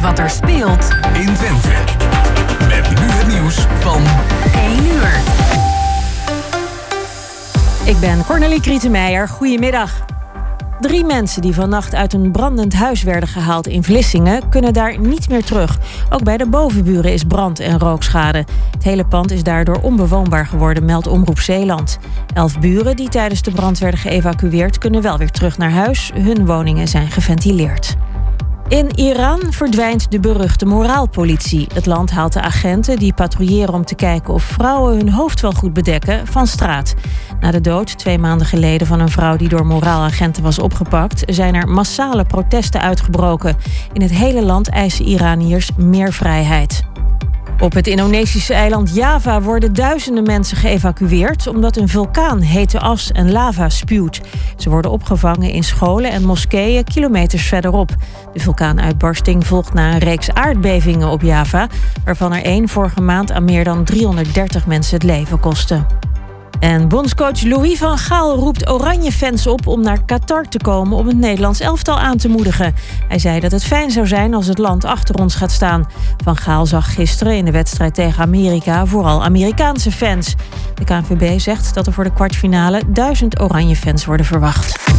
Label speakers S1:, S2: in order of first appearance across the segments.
S1: weet wat er speelt
S2: in Twente. Met nu het nieuws van
S1: 1 uur.
S3: Ik ben Cornelie Krietenmeijer. Goedemiddag. Drie mensen die vannacht uit een brandend huis werden gehaald in Vlissingen kunnen daar niet meer terug. Ook bij de bovenburen is brand- en rookschade. Het hele pand is daardoor onbewoonbaar geworden, meldt Omroep Zeeland. Elf buren die tijdens de brand werden geëvacueerd kunnen wel weer terug naar huis. Hun woningen zijn geventileerd. In Iran verdwijnt de beruchte moraalpolitie. Het land haalt de agenten die patrouilleren om te kijken of vrouwen hun hoofd wel goed bedekken van straat. Na de dood twee maanden geleden van een vrouw die door moraalagenten was opgepakt, zijn er massale protesten uitgebroken. In het hele land eisen Iraniërs meer vrijheid. Op het Indonesische eiland Java worden duizenden mensen geëvacueerd omdat een vulkaan hete as en lava spuwt. Ze worden opgevangen in scholen en moskeeën kilometers verderop. De vulkaanuitbarsting volgt na een reeks aardbevingen op Java, waarvan er één vorige maand aan meer dan 330 mensen het leven kostte. En bondscoach Louis van Gaal roept Oranje-fans op om naar Qatar te komen om het Nederlands elftal aan te moedigen. Hij zei dat het fijn zou zijn als het land achter ons gaat staan. Van Gaal zag gisteren in de wedstrijd tegen Amerika vooral Amerikaanse fans. De KNVB zegt dat er voor de kwartfinale duizend Oranje-fans worden verwacht.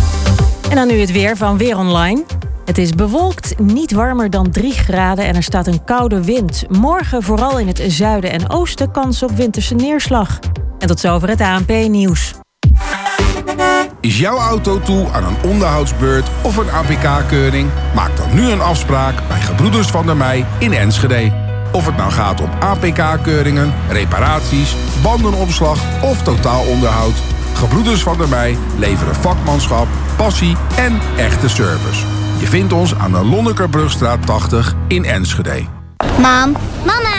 S3: En dan nu het weer van Weer Online. Het is bewolkt, niet warmer dan 3 graden en er staat een koude wind. Morgen vooral in het zuiden en oosten kans op winterse neerslag. En tot zover het ANP-nieuws.
S4: Is jouw auto toe aan een onderhoudsbeurt of een APK-keuring? Maak dan nu een afspraak bij Gebroeders van der Mei in Enschede. Of het nou gaat om APK-keuringen, reparaties, bandenopslag of totaalonderhoud. Gebroeders van der Mei leveren vakmanschap, passie en echte service. Je vindt ons aan de Lonnekerbrugstraat 80 in Enschede.
S5: Mam, mama,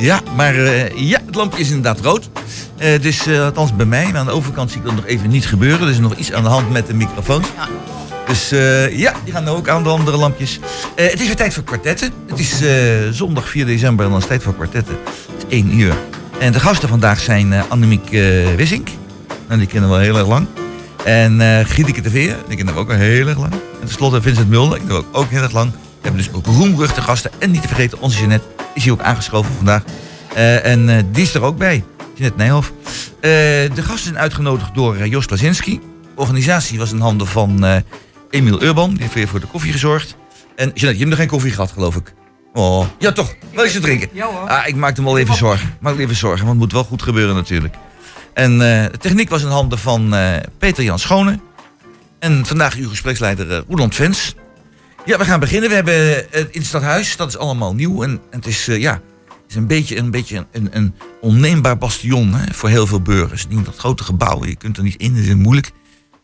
S6: Ja, maar uh, ja, het lampje is inderdaad rood. Uh, dus uh, althans bij mij. Maar aan de overkant zie ik dat nog even niet gebeuren. Er is nog iets aan de hand met de microfoon. Ja. Dus ja, die gaan ook aan de andere lampjes. het is weer tijd voor kwartetten. Het is zondag 4 december en dan is het tijd voor kwartetten. Het is 1 uur. En de gasten vandaag zijn Annemiek Wissink. En die kennen we al heel erg lang. En uh, de Veer, die kennen we ook al heel erg lang. En tenslotte Vincent Mulder, die kennen we ook, ook heel erg lang. We hebben dus ook roemruchte gasten. En niet te vergeten, onze Jeanette is hier ook aangeschoven vandaag. Uh, en uh, die is er ook bij. Jeanette Nijhoff. Uh, de gasten zijn uitgenodigd door Jos Lazinski. De organisatie was in handen van Emiel Urban. Die heeft weer voor de koffie gezorgd. En Jeanette, je hebt nog geen koffie gehad, geloof ik. Oh, ja toch. Is te drinken?
S7: Ja hoor.
S6: Ah, ik maakte hem al even zorgen. Maak even zorgen, want het moet wel goed gebeuren natuurlijk. En de techniek was in handen van Peter Jan Schone. En vandaag uw gespreksleider Roland Vens. Ja, we gaan beginnen. We hebben het in het stadhuis. Dat is allemaal nieuw. En, en het is, uh, ja, het is een beetje een, beetje een, een onneembaar bastion hè, voor heel veel burgers. Niet dat grote gebouw. Je kunt er niet in. Het is moeilijk.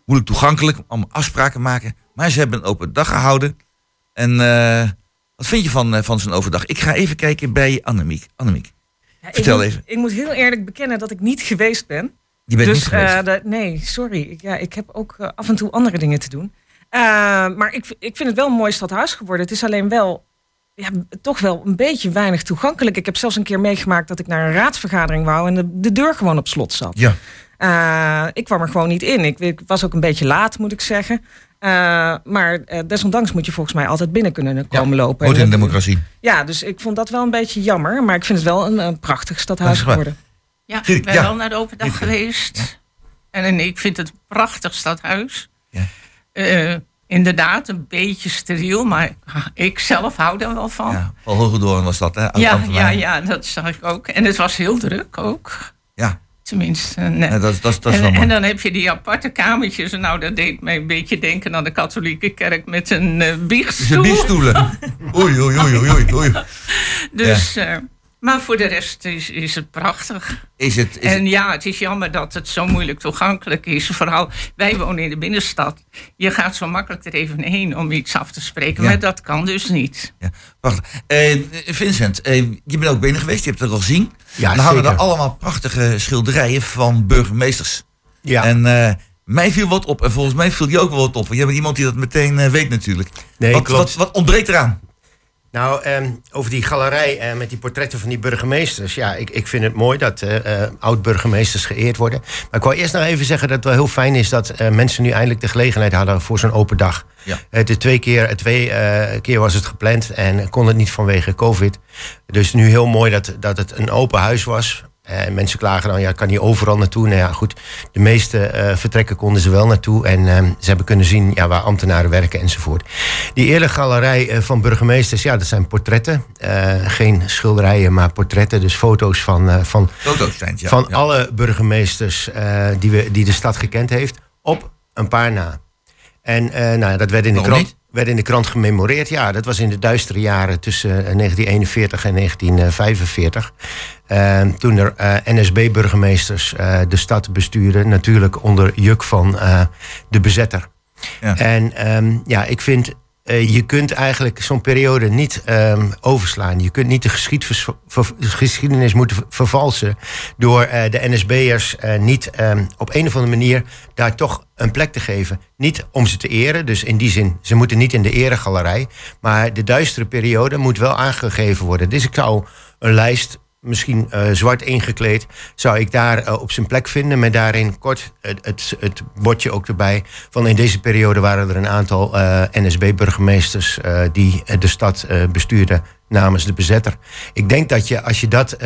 S6: Moeilijk toegankelijk. Allemaal afspraken maken. Maar ze hebben een open dag gehouden. En uh, wat vind je van, van zo'n overdag? Ik ga even kijken bij Annemiek. Annemiek, ja, vertel
S7: ik
S6: even.
S7: Ik moet heel eerlijk bekennen dat ik niet geweest ben.
S6: Je bent
S7: dus,
S6: niet geweest?
S7: nee, sorry. Ik, ja, ik heb ook af en toe andere dingen te doen. Uh, maar ik, ik vind het wel een mooi stadhuis geworden. Het is alleen wel ja, toch wel een beetje weinig toegankelijk. Ik heb zelfs een keer meegemaakt dat ik naar een raadsvergadering wou en de, de deur gewoon op slot zat.
S6: Ja.
S7: Uh, ik kwam er gewoon niet in. Ik, ik, was ook een beetje laat, moet ik zeggen. Uh, maar desondanks moet je volgens mij altijd binnen kunnen komen
S6: ja,
S7: lopen.
S6: Hoort in de democratie.
S7: Ja, dus ik vond dat wel een beetje jammer. Maar ik vind het wel een, een prachtig stadhuis geworden.
S8: Ja, ik ben ja. wel naar de open dag geweest. En, en ik vind het een prachtig stadhuis.
S6: Ja.
S8: Eh, inderdaad, een beetje steriel, maar ik zelf hou er wel van.
S6: Ja, Paul Hogedoorn was dat, hè?
S8: Ja, ja, ja, dat zag ik ook. En het was heel druk ook.
S6: Ja,
S8: Tenminste, eh, nee.
S6: ja, dat, dat, dat
S8: en, en dan heb je die aparte kamertjes. Nou, dat deed mij een beetje denken aan de katholieke kerk met een
S6: Ze
S8: biechtstoel.
S6: biefstoelen. Oei, oei, oei, oei, oei, oei.
S8: Dus, maar voor de rest is, is het prachtig.
S6: Is het, is
S8: en ja, het is jammer dat het zo moeilijk toegankelijk is. Vooral, wij wonen in de binnenstad. Je gaat zo makkelijk er even heen om iets af te spreken.
S6: Ja.
S8: Maar dat kan dus niet.
S6: ja, wacht. Eh, Vincent, eh, je bent ook binnen geweest, je hebt het al gezien.
S9: Ja,
S6: Dan hangen er allemaal prachtige schilderijen van burgemeesters.
S9: Ja.
S6: En eh, mij viel wat op. En volgens mij viel je ook wel wat op. Want jij bent iemand die dat meteen eh, weet natuurlijk.
S9: Nee,
S6: wat,
S9: klopt.
S6: wat, wat ontbreekt eraan?
S9: Nou, ehm, over die galerij eh, met die portretten van die burgemeesters. Ja, ik, ik vind het mooi dat eh, eh, oud-burgemeesters geëerd worden. Maar ik wou eerst nog even zeggen dat het wel heel fijn is... dat mensen nu eindelijk de gelegenheid hadden voor zo'n open dag.
S6: Ja.
S9: De twee keer, twee keer was het gepland en kon het niet vanwege covid. Dus nu heel mooi dat, dat het een open huis was. En mensen klagen dan, ja, kan niet overal naartoe. Nou ja, goed, de meeste eh, vertrekken konden ze wel naartoe. En eh, ze hebben kunnen zien ja, waar ambtenaren werken enzovoort. Die eerlijke galerij eh, van burgemeesters, ja, dat zijn portretten. Eh, geen schilderijen, maar portretten. Dus foto's van, van,
S6: Foto's zijn ja.
S9: van
S6: ja.
S9: alle burgemeesters die, we, die de stad gekend heeft. Op een paar na. En nou, dat werd in, de krant? Werd in de krant gememoreerd. Ja, dat was in de duistere jaren tussen eh, 1941 en 1945. Eh, toen er eh, NSB-burgemeesters eh, de stad bestuurden. Natuurlijk onder juk van eh, de bezetter.
S6: Ja.
S9: En ehm, ja, ik vind... eh, je kunt eigenlijk zo'n periode niet ehm, overslaan. Je kunt niet de geschiedenis moeten ver- vervalsen... door eh, de NSB'ers eh, niet ehm, op een of andere manier... daar toch een plek te geven. Niet om ze te eren, dus in die zin... ze moeten niet in de eregalerij... maar de duistere periode moet wel aangegeven worden. Dus ik zou een lijst misschien eh, zwart ingekleed, zou ik daar eh, op zijn plek vinden. Met daarin kort het, het, het bordje ook erbij. Van in deze periode waren er een aantal eh, NSB-burgemeesters die de stad bestuurden namens de bezetter. Ik denk dat je, als je dat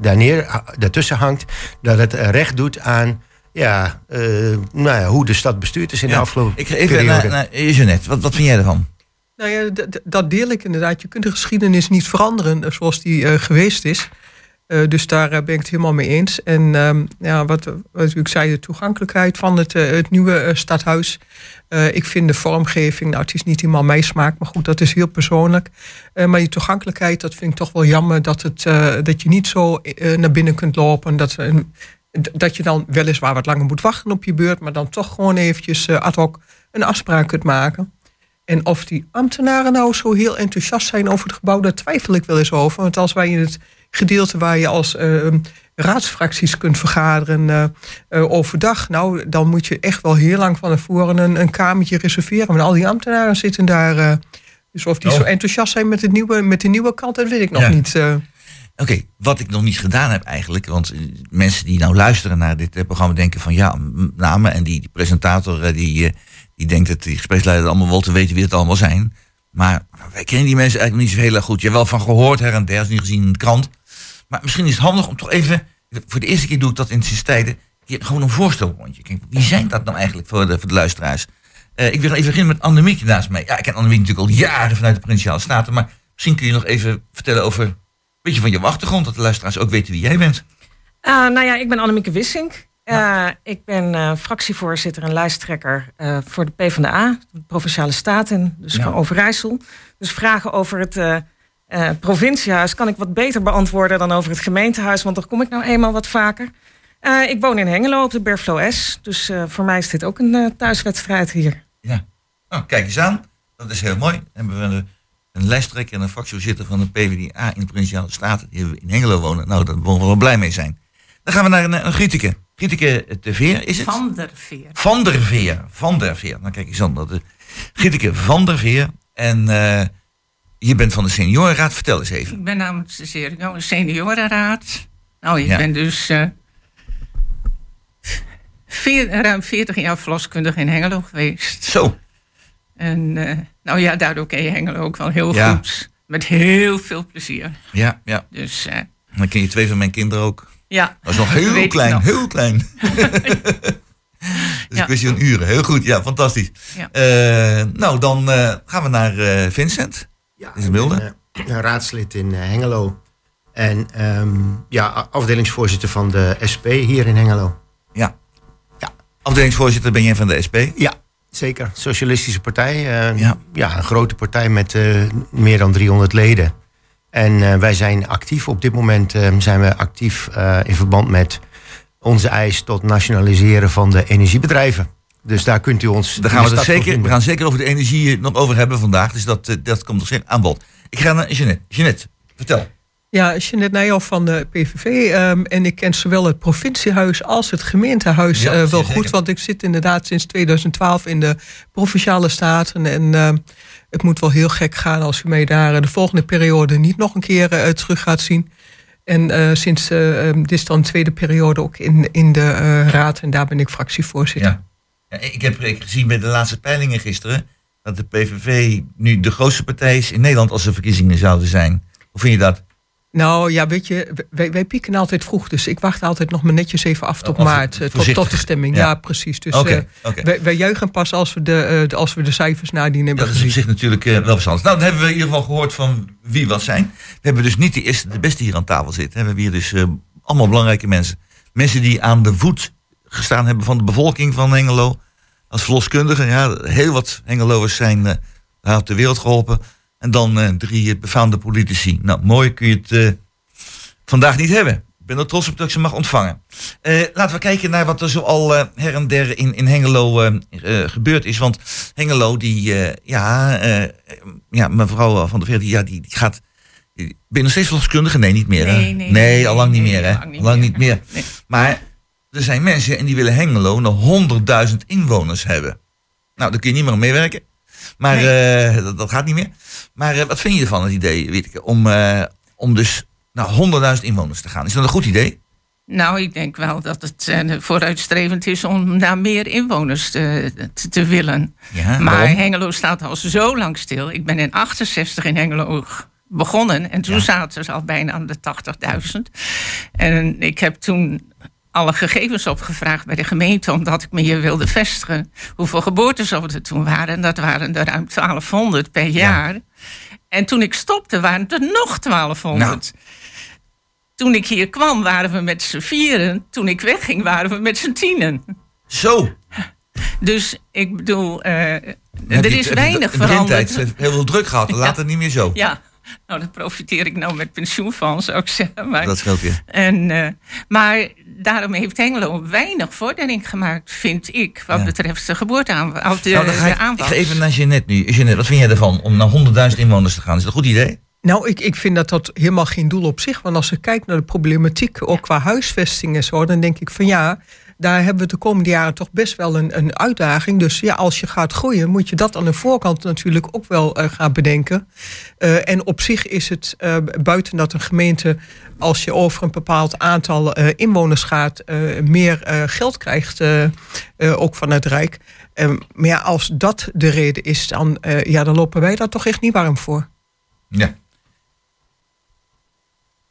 S9: daar neer, daartussen hangt, dat het recht doet aan ja, nou ja, hoe de stad bestuurd is in de
S6: Ja.
S9: afgelopen
S6: Ik ga even
S9: periode.
S6: naar, naar Jeanette. Wat, wat vind jij ervan?
S10: Nou ja, dat deel ik inderdaad. Je kunt de geschiedenis niet veranderen eh, zoals die eh, geweest is. Eh, dus daar ben ik het helemaal mee eens. En ehm, ja, wat, ik zei, de toegankelijkheid van het, het nieuwe stadhuis. Ik vind de vormgeving, nou het is niet helemaal mijn smaak, maar goed, dat is heel persoonlijk. Maar die toegankelijkheid, dat vind ik toch wel jammer dat, het, dat je niet zo naar binnen kunt lopen. Dat, dat je dan weliswaar wat langer moet wachten op je beurt, maar dan toch gewoon eventjes ad hoc een afspraak kunt maken. En of die ambtenaren nou zo heel enthousiast zijn over het gebouw, daar twijfel ik wel eens over. Want als wij in het gedeelte waar je als eh, raadsfracties kunt vergaderen eh, eh, overdag, nou, dan moet je echt wel heel lang van tevoren een, een kamertje reserveren. Want al die ambtenaren zitten daar. eh, dus of die
S6: Oh.
S10: zo enthousiast zijn met, het nieuwe, met de nieuwe kant, dat weet ik nog
S6: Ja.
S10: niet.
S6: Oké, wat ik nog niet gedaan heb eigenlijk, want mensen die nou luisteren naar dit programma denken van ja, namen en die, die presentator die, die denkt dat die gespreksleider allemaal wel te weten wie het allemaal zijn. Maar wij kennen die mensen eigenlijk niet zo heel erg goed. Je hebt wel van gehoord her en der, is niet gezien in de krant. Maar misschien is het handig om toch even, voor de eerste keer doe ik dat in sinds tijden, gewoon een voorstelrondje. Kijk, wie zijn dat nou eigenlijk voor de, voor de luisteraars? Eh, ik wil even beginnen met Annemiek naast mij. Ja, ik ken Annemiek natuurlijk al jaren vanuit de Provinciale Staten, maar misschien kun je nog even vertellen over een beetje van je achtergrond, dat de luisteraars ook weten wie jij bent.
S7: Eh, nou ja, ik ben Annemieke Wissink. Eh, ik ben eh, fractievoorzitter en lijsttrekker eh, voor de PvdA, de Provinciale Staten, dus
S6: Ja.
S7: van Overijssel. Dus vragen over het eh, eh, provinciehuis kan ik wat beter beantwoorden dan over het gemeentehuis, want daar kom ik nou eenmaal wat vaker. Ik woon in Hengelo op de Berflo S, dus voor mij is dit ook een thuiswedstrijd hier.
S6: Ja. Nou, kijk eens aan. Dat is heel mooi. Hebben we een, een lijsttrekker en een fractievoorzitter van de PvdA in de Provinciale Staten. Die hebben in Hengelo wonen. Nou, daar mogen we wel blij mee zijn. Dan gaan we naar een, een Grieteke. Grieteke de Veer is het?
S8: Van der Veer.
S6: Van der Veer. Van der Veer. Nou, kijk eens uh, Grieteke van der Veer. En eh, je bent van de seniorenraad. Vertel eens even.
S8: Ik ben namens de senioren- seniorenraad. Nou, ik
S6: Ja.
S8: ben dus eh, veer- ruim 40 jaar verloskundige in Hengelo geweest.
S6: Zo.
S8: En eh, nou ja, daardoor ken je Hengelo ook wel heel
S6: Ja.
S8: goed. Met heel veel plezier.
S6: Ja, ja.
S8: Dus
S6: Dan ken je twee van mijn kinderen ook.
S8: Ja.
S6: Dat is nog heel klein,
S8: nog.
S6: heel klein. Dus ik wist je een uren. Heel goed, ja, fantastisch.
S8: Ja.
S6: Eh, nou, dan eh, gaan we naar eh, Vincent. Ja, is
S9: eh, raadslid in Hengelo. En ehm, ja, afdelingsvoorzitter van de SP hier in Hengelo.
S6: Ja. Afdelingsvoorzitter ben jij van de SP?
S9: Ja, zeker. Socialistische partij. eh, ja. een grote partij met eh, meer dan 300 leden. En eh, wij zijn actief. Op dit moment eh, zijn we actief eh, in verband met onze eis tot nationaliseren van de energiebedrijven. Dus daar kunt u ons.
S6: Daar gaan we,
S9: voor
S6: zeker, we gaan zeker over de energie nog over hebben vandaag. Dus dat, dat komt er zeker aan bod. Ik ga naar Jeanette. Jeanette, vertel.
S10: Ja, Jeanette Nijhoff van de PVV. ehm, en ik ken zowel het provinciehuis als het gemeentehuis
S6: Ja,
S10: eh, wel
S6: zeker.
S10: goed. Want ik zit inderdaad sinds 2012 in de provinciale staten. En ehm, het moet wel heel gek gaan als u mij daar eh, de volgende periode niet nog een keer eh, terug gaat zien. En eh, sinds eh, ehm, dit is dan de tweede periode ook in, in de raad. En daar ben ik fractievoorzitter.
S6: Ja. Ja, ik heb gezien bij de laatste peilingen gisteren... dat de PVV nu de grootste partij is in Nederland als er verkiezingen zouden zijn. Hoe vind je dat?
S10: Nou ja, weet je, wij, wij pieken altijd vroeg. Dus ik wacht altijd nog maar netjes even af tot maart. eh, Tot, tot de stemming.
S6: Ja.
S10: Ja, precies. Dus
S6: Oké,
S10: eh, wij, wij juichen pas als we de, eh, de- als we de cijfers nadien hebben
S6: Dat is op zich natuurlijk wel verstandig. Nou, dan hebben we in ieder geval gehoord van wie wat zijn. We hebben dus niet de eerste, de beste hier aan tafel zitten. We hebben hier dus allemaal belangrijke mensen. Mensen die aan de voet gestaan hebben van de bevolking van Hengelo. Als verloskundigen. Ja, heel wat Hengeloers zijn op de wereld geholpen. En dan eh, drie befaamde politici. Nou, mooi kun je het eh, vandaag niet hebben. Ik ben er trots op dat ik ze mag ontvangen. Eh, laten we kijken naar wat er zoal eh, her en der in, in Hengelo gebeurd is. Want Hengelo, die, ja, ja, mevrouw van der Veer, die, ja, die, die gaat. Ben je nog steeds verloskundige? Nee, niet meer. hè?
S8: Nee, nee, nee,
S6: al lang niet meer, hè?
S8: lang niet
S6: Lang
S8: meer.
S6: niet meer.
S8: Nee.
S6: Maar er zijn mensen en die willen Hengelo naar 100.000 inwoners hebben. Nou, daar kun je niet meer aan meewerken. Maar dat, dat gaat niet meer. Maar eh, wat vind je ervan, het idee, weet ik, om, eh, om dus naar 100.000 inwoners te gaan? Is dat een goed idee?
S8: Nou, ik denk wel dat het eh, vooruitstrevend is om naar meer inwoners te, te, te willen.
S6: Ja,
S8: maar
S6: waarom?
S8: Hengelo staat al zo lang stil. Ik ben in 68 in Hengelo begonnen en toen zaten ze al bijna aan de 80.000. En ik heb toen alle gegevens opgevraagd bij de gemeente, omdat ik me hier wilde vestigen. Hoeveel geboortes er toen waren. En dat waren er ruim 1200 per jaar. En toen ik stopte, waren het er nog 1200. Toen ik hier kwam, waren we met z'n vieren. Toen ik wegging, waren we met z'n tienen.
S6: Zo.
S8: Dus ik bedoel, eh, er is weinig
S6: in de
S8: veranderd.
S6: heel veel druk gehad. Laat het niet meer zo.
S8: Ja, nou, dat profiteer ik nou met pensioenfonds, zou ik zeggen. Maar,
S6: Dat scheelt weer.
S8: En, eh, maar daarom heeft Hengelo weinig vordering gemaakt, vind ik, wat
S6: Ja.
S8: betreft de geboorteaanval. Of de,
S6: nou, dan ga
S8: de
S6: ik, ik ga even naar Jeannette nu. Jeannette, wat vind jij ervan om naar 100.000 inwoners te gaan? Is dat een goed idee?
S10: Nou, ik, ik vind dat dat helemaal geen doel op zich. Want als je kijkt naar de problematiek, ook qua huisvesting en zo, dan denk ik van ja, daar hebben we de komende jaren toch best wel een, een uitdaging. Dus ja, als je gaat groeien, moet je dat aan de voorkant natuurlijk ook wel eh, gaan bedenken. Eh, en op zich is het eh, buiten dat een gemeente, als je over een bepaald aantal inwoners gaat, meer geld krijgt, ook van het Rijk. Maar ja, als dat de reden is, dan, ja, dan lopen wij daar toch echt niet warm voor.
S6: Ja.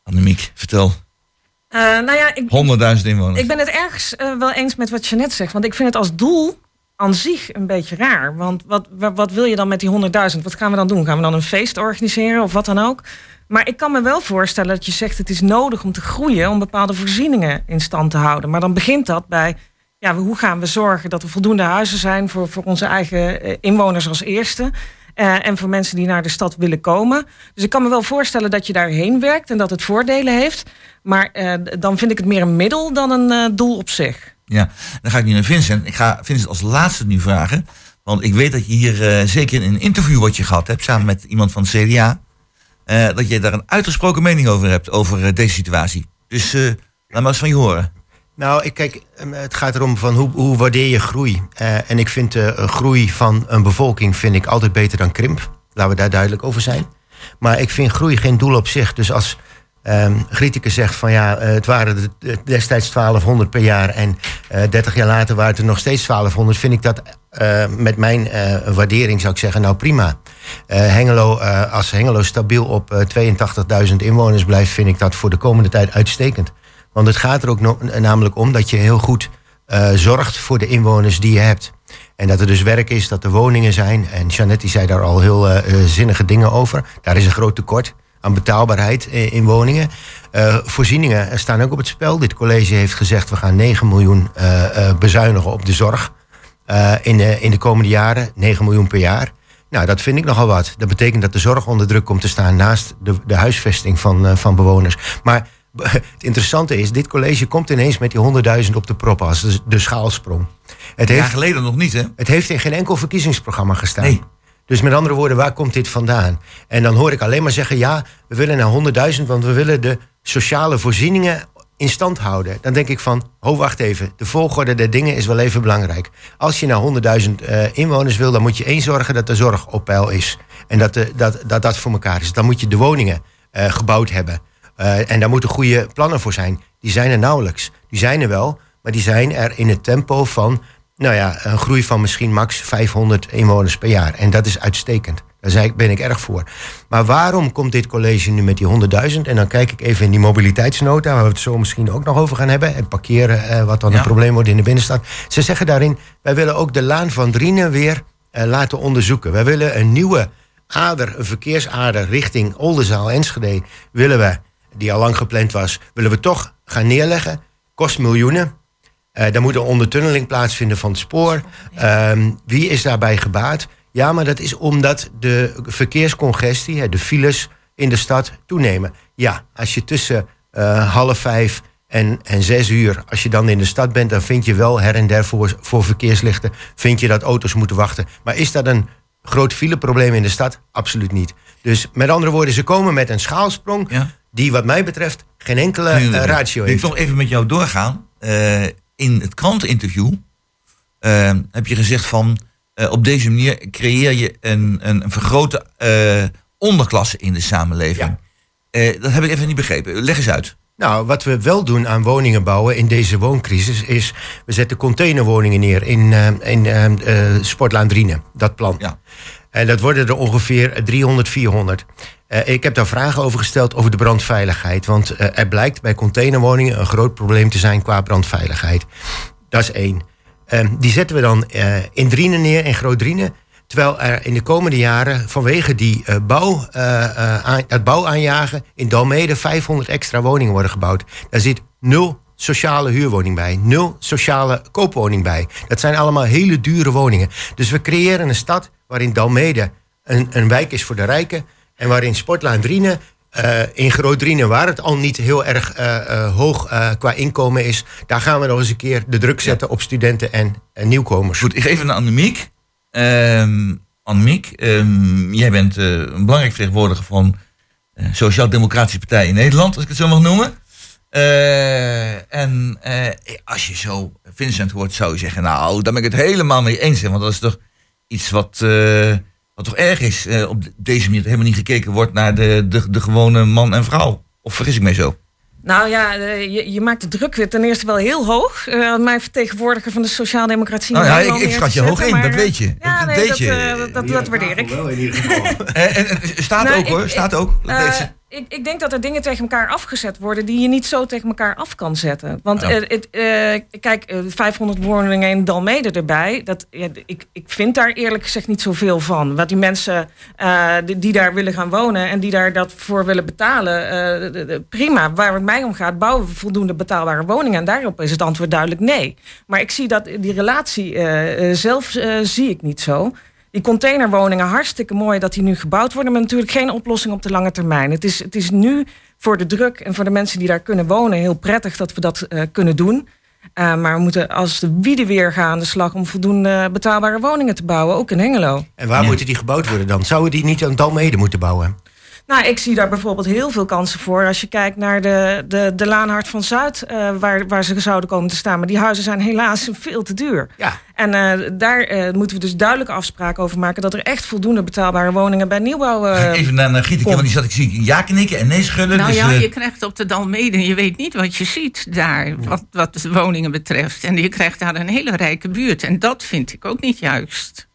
S6: Annemiek, vertel. 100.000
S7: Eh, nou ja, ik,
S6: inwoners.
S7: Ik ben het ergens eh, wel eens met wat Jeannette zegt. Want ik vind het als doel aan zich een beetje raar. Want wat, wat, wat wil je dan met die 100.000? Wat gaan we dan doen? Gaan we dan een feest organiseren of wat dan ook? Maar ik kan me wel voorstellen dat je zegt... het is nodig om te groeien... om bepaalde voorzieningen in stand te houden. Maar dan begint dat bij... Ja, hoe gaan we zorgen dat er voldoende huizen zijn... voor, voor onze eigen eh, inwoners als eerste... Eh, en voor mensen die naar de stad willen komen. Dus ik kan me wel voorstellen dat je daarheen werkt en dat het voordelen heeft. Maar eh, dan vind ik het meer een middel dan een eh, doel op zich.
S6: Ja, dan ga ik nu naar Vincent. Ik ga Vincent als laatste nu vragen. Want ik weet dat je hier zeker in een interview wat je gehad hebt... samen met iemand van het CDA... dat je daar een uitgesproken mening over hebt... over deze situatie. Dus laat maar eens van je horen.
S9: Nou, ik kijk, eh, het gaat erom van hoe, hoe waardeer je groei. Eh, en ik vind de uh, groei van een bevolking vind ik altijd beter dan krimp. Laten we daar duidelijk over zijn. Maar ik vind groei geen doel op zich. Dus als um, Grieteke zegt van ja, uh, het waren de, destijds 1200 per jaar en uh, 30 jaar later waren het er nog steeds 1200, vind ik dat met mijn waardering zou ik zeggen, nou prima. Hengelo, als Hengelo stabiel op 82.000 inwoners blijft, vind ik dat voor de komende tijd uitstekend. Want het gaat er ook namelijk om dat je heel goed eh, zorgt voor de inwoners die je hebt. En dat er dus werk is, dat er woningen zijn. En Jeannette zei daar al heel eh, eh, zinnige dingen over. Daar is een groot tekort aan betaalbaarheid in woningen. Voorzieningen staan ook op het spel. Dit college heeft gezegd we gaan 9 miljoen bezuinigen op de zorg. in, de, in de komende jaren, 9 miljoen per jaar. Nou, dat vind ik nogal wat. Dat betekent dat de zorg onder druk komt te staan naast de, de huisvesting van, van bewoners. Maar het interessante is, dit college komt ineens met die 100.000 op de prop als de, de schaalsprong. Het
S6: Een jaar
S9: heeft,
S6: geleden nog niet, hè?
S9: het heeft in geen enkel verkiezingsprogramma gestaan.
S6: Nee.
S9: Dus met andere woorden, waar komt dit vandaan? En dan hoor ik alleen maar zeggen, ja, we willen naar 100.000, want we willen de sociale voorzieningen in stand houden. Dan denk ik van, ho, wacht even, de volgorde der dingen is wel even belangrijk. Als je naar 100.000 eh, inwoners wil, dan moet je één zorgen dat de zorg op peil is. En dat de, dat, dat, dat voor elkaar is. Dan moet je de woningen eh, gebouwd hebben. Eh, en daar moeten goede plannen voor zijn. Die zijn er nauwelijks. Die zijn er wel, maar die zijn er in het tempo van nou ja, een groei van misschien max 500 inwoners per jaar. En dat is uitstekend. Daar ben ik erg voor. Maar waarom komt dit college nu met die 100.000? En dan kijk ik even in die mobiliteitsnota, waar we het zo misschien ook nog over gaan hebben. En parkeren, eh, wat dan
S6: Ja.
S9: een probleem wordt in de binnenstad. Ze zeggen daarin, wij willen ook de Laan van Drienen weer eh, laten onderzoeken. Wij willen een nieuwe ader, een verkeersader richting Oldenzaal, Enschede, willen we, die al lang gepland was, willen we toch gaan neerleggen. Kost miljoenen. Daar moet een ondertunneling plaatsvinden van het spoor. Ehm, wie is daarbij gebaat? Ja, maar dat is omdat de verkeerscongestie, de files in de stad toenemen. Ja, als je tussen eh, half vijf en, en zes uur, als je dan in de stad bent, dan vind je wel her en der voor, voor verkeerslichten, vind je dat auto's moeten wachten. Maar is dat een groot fileprobleem in de stad? Absoluut niet. Dus met andere woorden, ze komen met een schaalsprong
S6: Ja.
S9: Die wat mij betreft geen enkele eh, ratio
S6: Ik
S9: heeft.
S6: wil nog even met jou doorgaan. Eh, in het kranteninterview eh, heb je gezegd van... eh, op deze manier creëer je een, een, een vergrote onderklasse in de samenleving. Dat heb ik even niet begrepen. Leg eens uit.
S9: Nou, wat we wel doen aan woningen bouwen in deze wooncrisis is... we zetten containerwoningen neer in, in Sportlaan dat plan.
S6: Ja.
S9: En dat worden er ongeveer 300, 400. Eh, ik heb daar vragen over gesteld over de brandveiligheid. Want eh, er blijkt bij containerwoningen een groot probleem te zijn qua brandveiligheid. Dat is één. Ehm, die zetten we dan eh, in Drienen neer, in Groot Drienen. Terwijl er in de komende jaren vanwege die, eh, bouw, eh, eh, aan, het bouwaanjagen in Dalmede 500 extra woningen worden gebouwd. Daar zit nul sociale huurwoning bij, nul sociale koopwoning bij. Dat zijn allemaal hele dure woningen. Dus we creëren een stad waarin Dalmede een, een wijk is voor de rijken en waarin Sportlaan Drienen eh, in Groot Drienen, waar het al niet heel erg eh, eh, hoog qua inkomen is, daar gaan we nog eens een keer de druk zetten op studenten en, en nieuwkomers.
S6: Goed, ik geef het aan Annemiek. Ehm Annemiek, ehm, jij bent een belangrijk vertegenwoordiger van de Sociaal-Democratische Partij in Nederland, als ik het zo mag noemen. Eh, en eh, als je zo Vincent hoort, zou je zeggen, nou, daar ben ik het helemaal mee eens. hè, Want dat is toch iets wat, eh, wat toch erg is. eh, op deze manier dat helemaal niet gekeken wordt naar de, de, de gewone man en vrouw. Of vergis ik mij zo?
S7: Nou ja, je, je maakt de druk weer ten eerste wel heel hoog. eh, mijn vertegenwoordiger van de Sociaaldemocratie.
S6: Nou ja, ik, schat je hoog
S7: zetten,
S6: in,
S7: maar,
S6: dat weet je.
S7: Ja,
S6: dat
S7: nee,
S6: weet
S7: dat,
S6: je.
S7: dat, dat, dat waardeer ik.
S9: Wel in ieder geval.
S6: En, en, staat
S7: Nou,
S6: ook hoor, staat
S7: ik-
S6: ook. je.
S7: Ik, ik denk dat er dingen tegen elkaar afgezet worden die je niet zo tegen elkaar af kan zetten. Want
S6: Ja.
S7: eh, eh, kijk, eh, 500 woningen in Dalmede erbij. Dat, ja, ik, ik vind daar eerlijk gezegd niet zoveel van. Wat die mensen eh, die, die daar willen gaan wonen en die daar dat voor willen betalen, eh, de- de- prima. Waar het mij om gaat, bouwen we voldoende betaalbare woningen. En daarop is het antwoord duidelijk nee. Maar ik zie dat die relatie eh, eh, zelf eh, zie ik niet zo. Die containerwoningen, hartstikke mooi dat die nu gebouwd worden, maar natuurlijk geen oplossing op de lange termijn. Het is, het is nu voor de druk en voor de mensen die daar kunnen wonen heel prettig dat we dat eh, kunnen doen. Eh, maar we moeten als de wieden weer gaan aan de slag om voldoende betaalbare woningen te bouwen, ook in Hengelo.
S9: En waar moeten die gebouwd worden dan? Zouden die niet aan Dalmede moeten bouwen?
S7: Nou, ik zie daar bijvoorbeeld heel veel kansen voor. Als je kijkt naar de, de, de Laanhart van Zuid, eh, waar, waar ze zouden komen te staan. Maar die huizen zijn helaas veel te duur.
S9: Ja.
S7: En eh, daar eh, moeten we dus duidelijke afspraken over maken... dat er echt voldoende betaalbare woningen bij nieuwbouw... eh,
S6: even naar, naar Gieteke,
S7: kom.
S6: want die zat ik zie ja knikken en nee schudden.
S8: Nou
S6: dus,
S8: ja, je krijgt op de Dalmede, je weet niet wat je ziet daar, wat, wat de woningen betreft. En je krijgt daar een hele rijke buurt. En dat vind ik ook niet juist.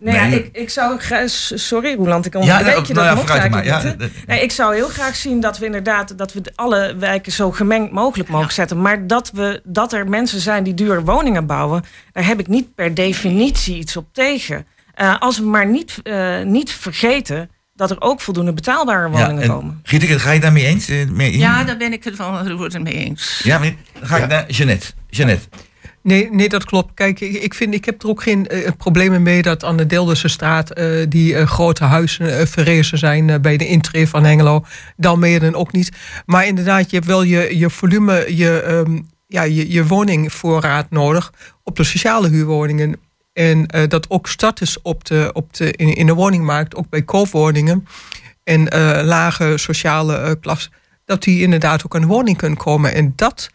S7: Nee, ja, ik, ik zou graag... Sorry, Roland, ik
S6: Ja,
S7: onderbreek
S6: nou,
S7: je
S6: nou
S7: dat
S6: ja,
S7: mocht eigenlijk
S6: Ja,
S7: niet? Nee, ik zou heel graag zien dat we inderdaad... dat we alle wijken zo gemengd mogelijk mogen zetten. Maar dat, we, dat er mensen zijn die dure woningen bouwen... daar heb ik niet per definitie iets op tegen. Eh, als we maar niet, eh, niet vergeten... dat er ook voldoende betaalbare woningen
S6: en
S7: komen.
S6: Gieteke, ga je daarmee eens? eh, mee in?
S8: Ja, daar ben ik het wel roerend mee eens.
S6: Ja, ga ik naar Jeannette. Jeannette.
S10: Nee, nee, dat klopt. Kijk, ik, vind, ik heb er ook geen eh, problemen mee dat aan de Delderse straat eh, die eh, grote huizen verrezen zijn bij de intree van Hengelo. Dalmeren ook niet. Maar inderdaad, je hebt wel je, je volume, je, ehm, ja, je, je woningvoorraad nodig op de sociale huurwoningen. En dat ook start is op de, op de, in, in de woningmarkt, ook bij koopwoningen en lage sociale klas, dat die inderdaad ook aan de woning kunnen komen. En dat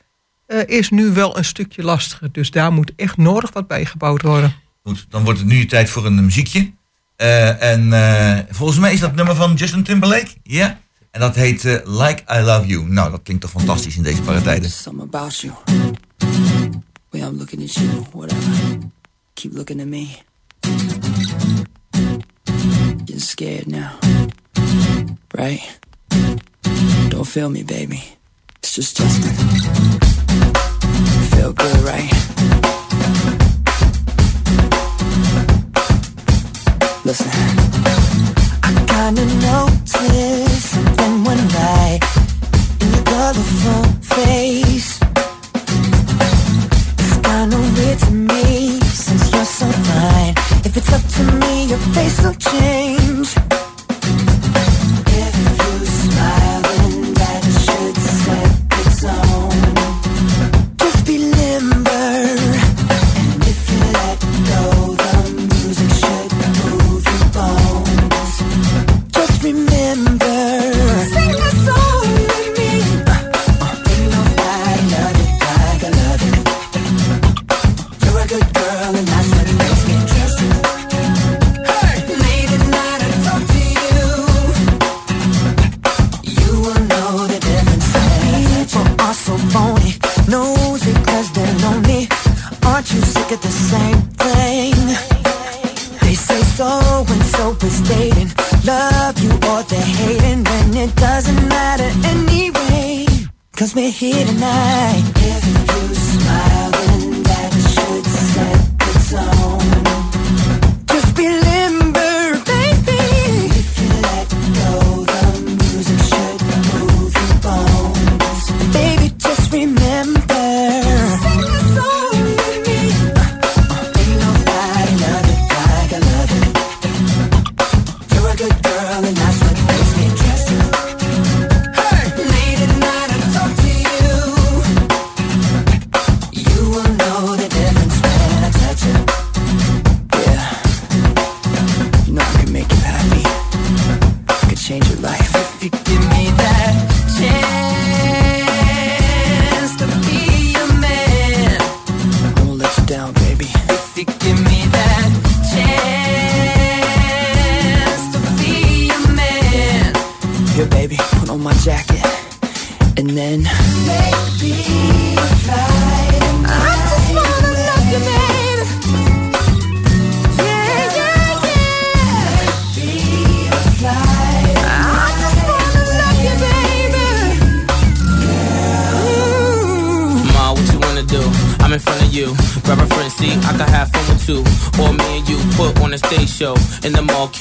S10: eh, is nu wel een stukje lastiger. Dus daar moet echt nodig wat bijgebouwd worden.
S6: Goed, dan wordt het nu tijd voor een muziekje. Eh, en eh, volgens mij is dat nummer van Justin Timberlake. Ja. En dat heet eh, Like I Love You. Nou, dat klinkt toch fantastisch in deze paratijden.
S11: Something about you. Way I'm looking at you, whatever. Keep looking at me. Getting scared now. Right? Don't feel me, baby. It's just Justin. Feel good, right? Listen.
S12: I kinda noticed something went right in your colorful face. It's kinda weird to me since you're so fine. If it's up to me, your face will change.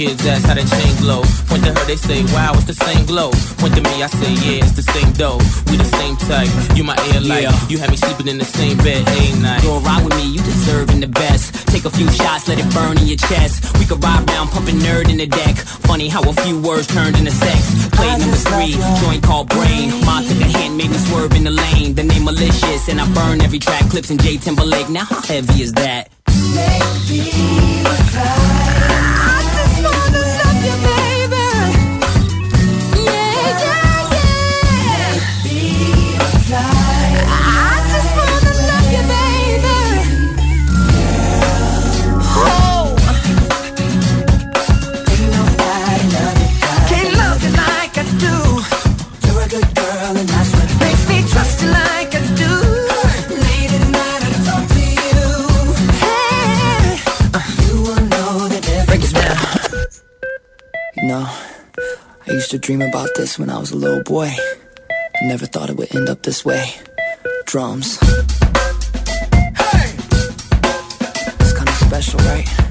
S13: Kids ask how the chain glow. Point to her, they say, wow, it's the same glow. Point to me, I say, yeah, it's the same dough. We the same type. You my air light. You had me sleeping in the same bed, ain't night.
S14: Go ride with me, you deserving the best. Take a few shots, let it burn in your chest. We could ride round, pumping nerd in the deck. Funny how a few words turned into sex. Play number three, joint called brain. Ma took a hand, made me swerve in the lane. The name malicious, and I burn every track. Clips in J Timberlake. Now how heavy is that?
S12: Maybe fly. I
S11: dream about this when I was a little boy. I never thought it would end up this way. Drums. Hey! It's kind of special, right?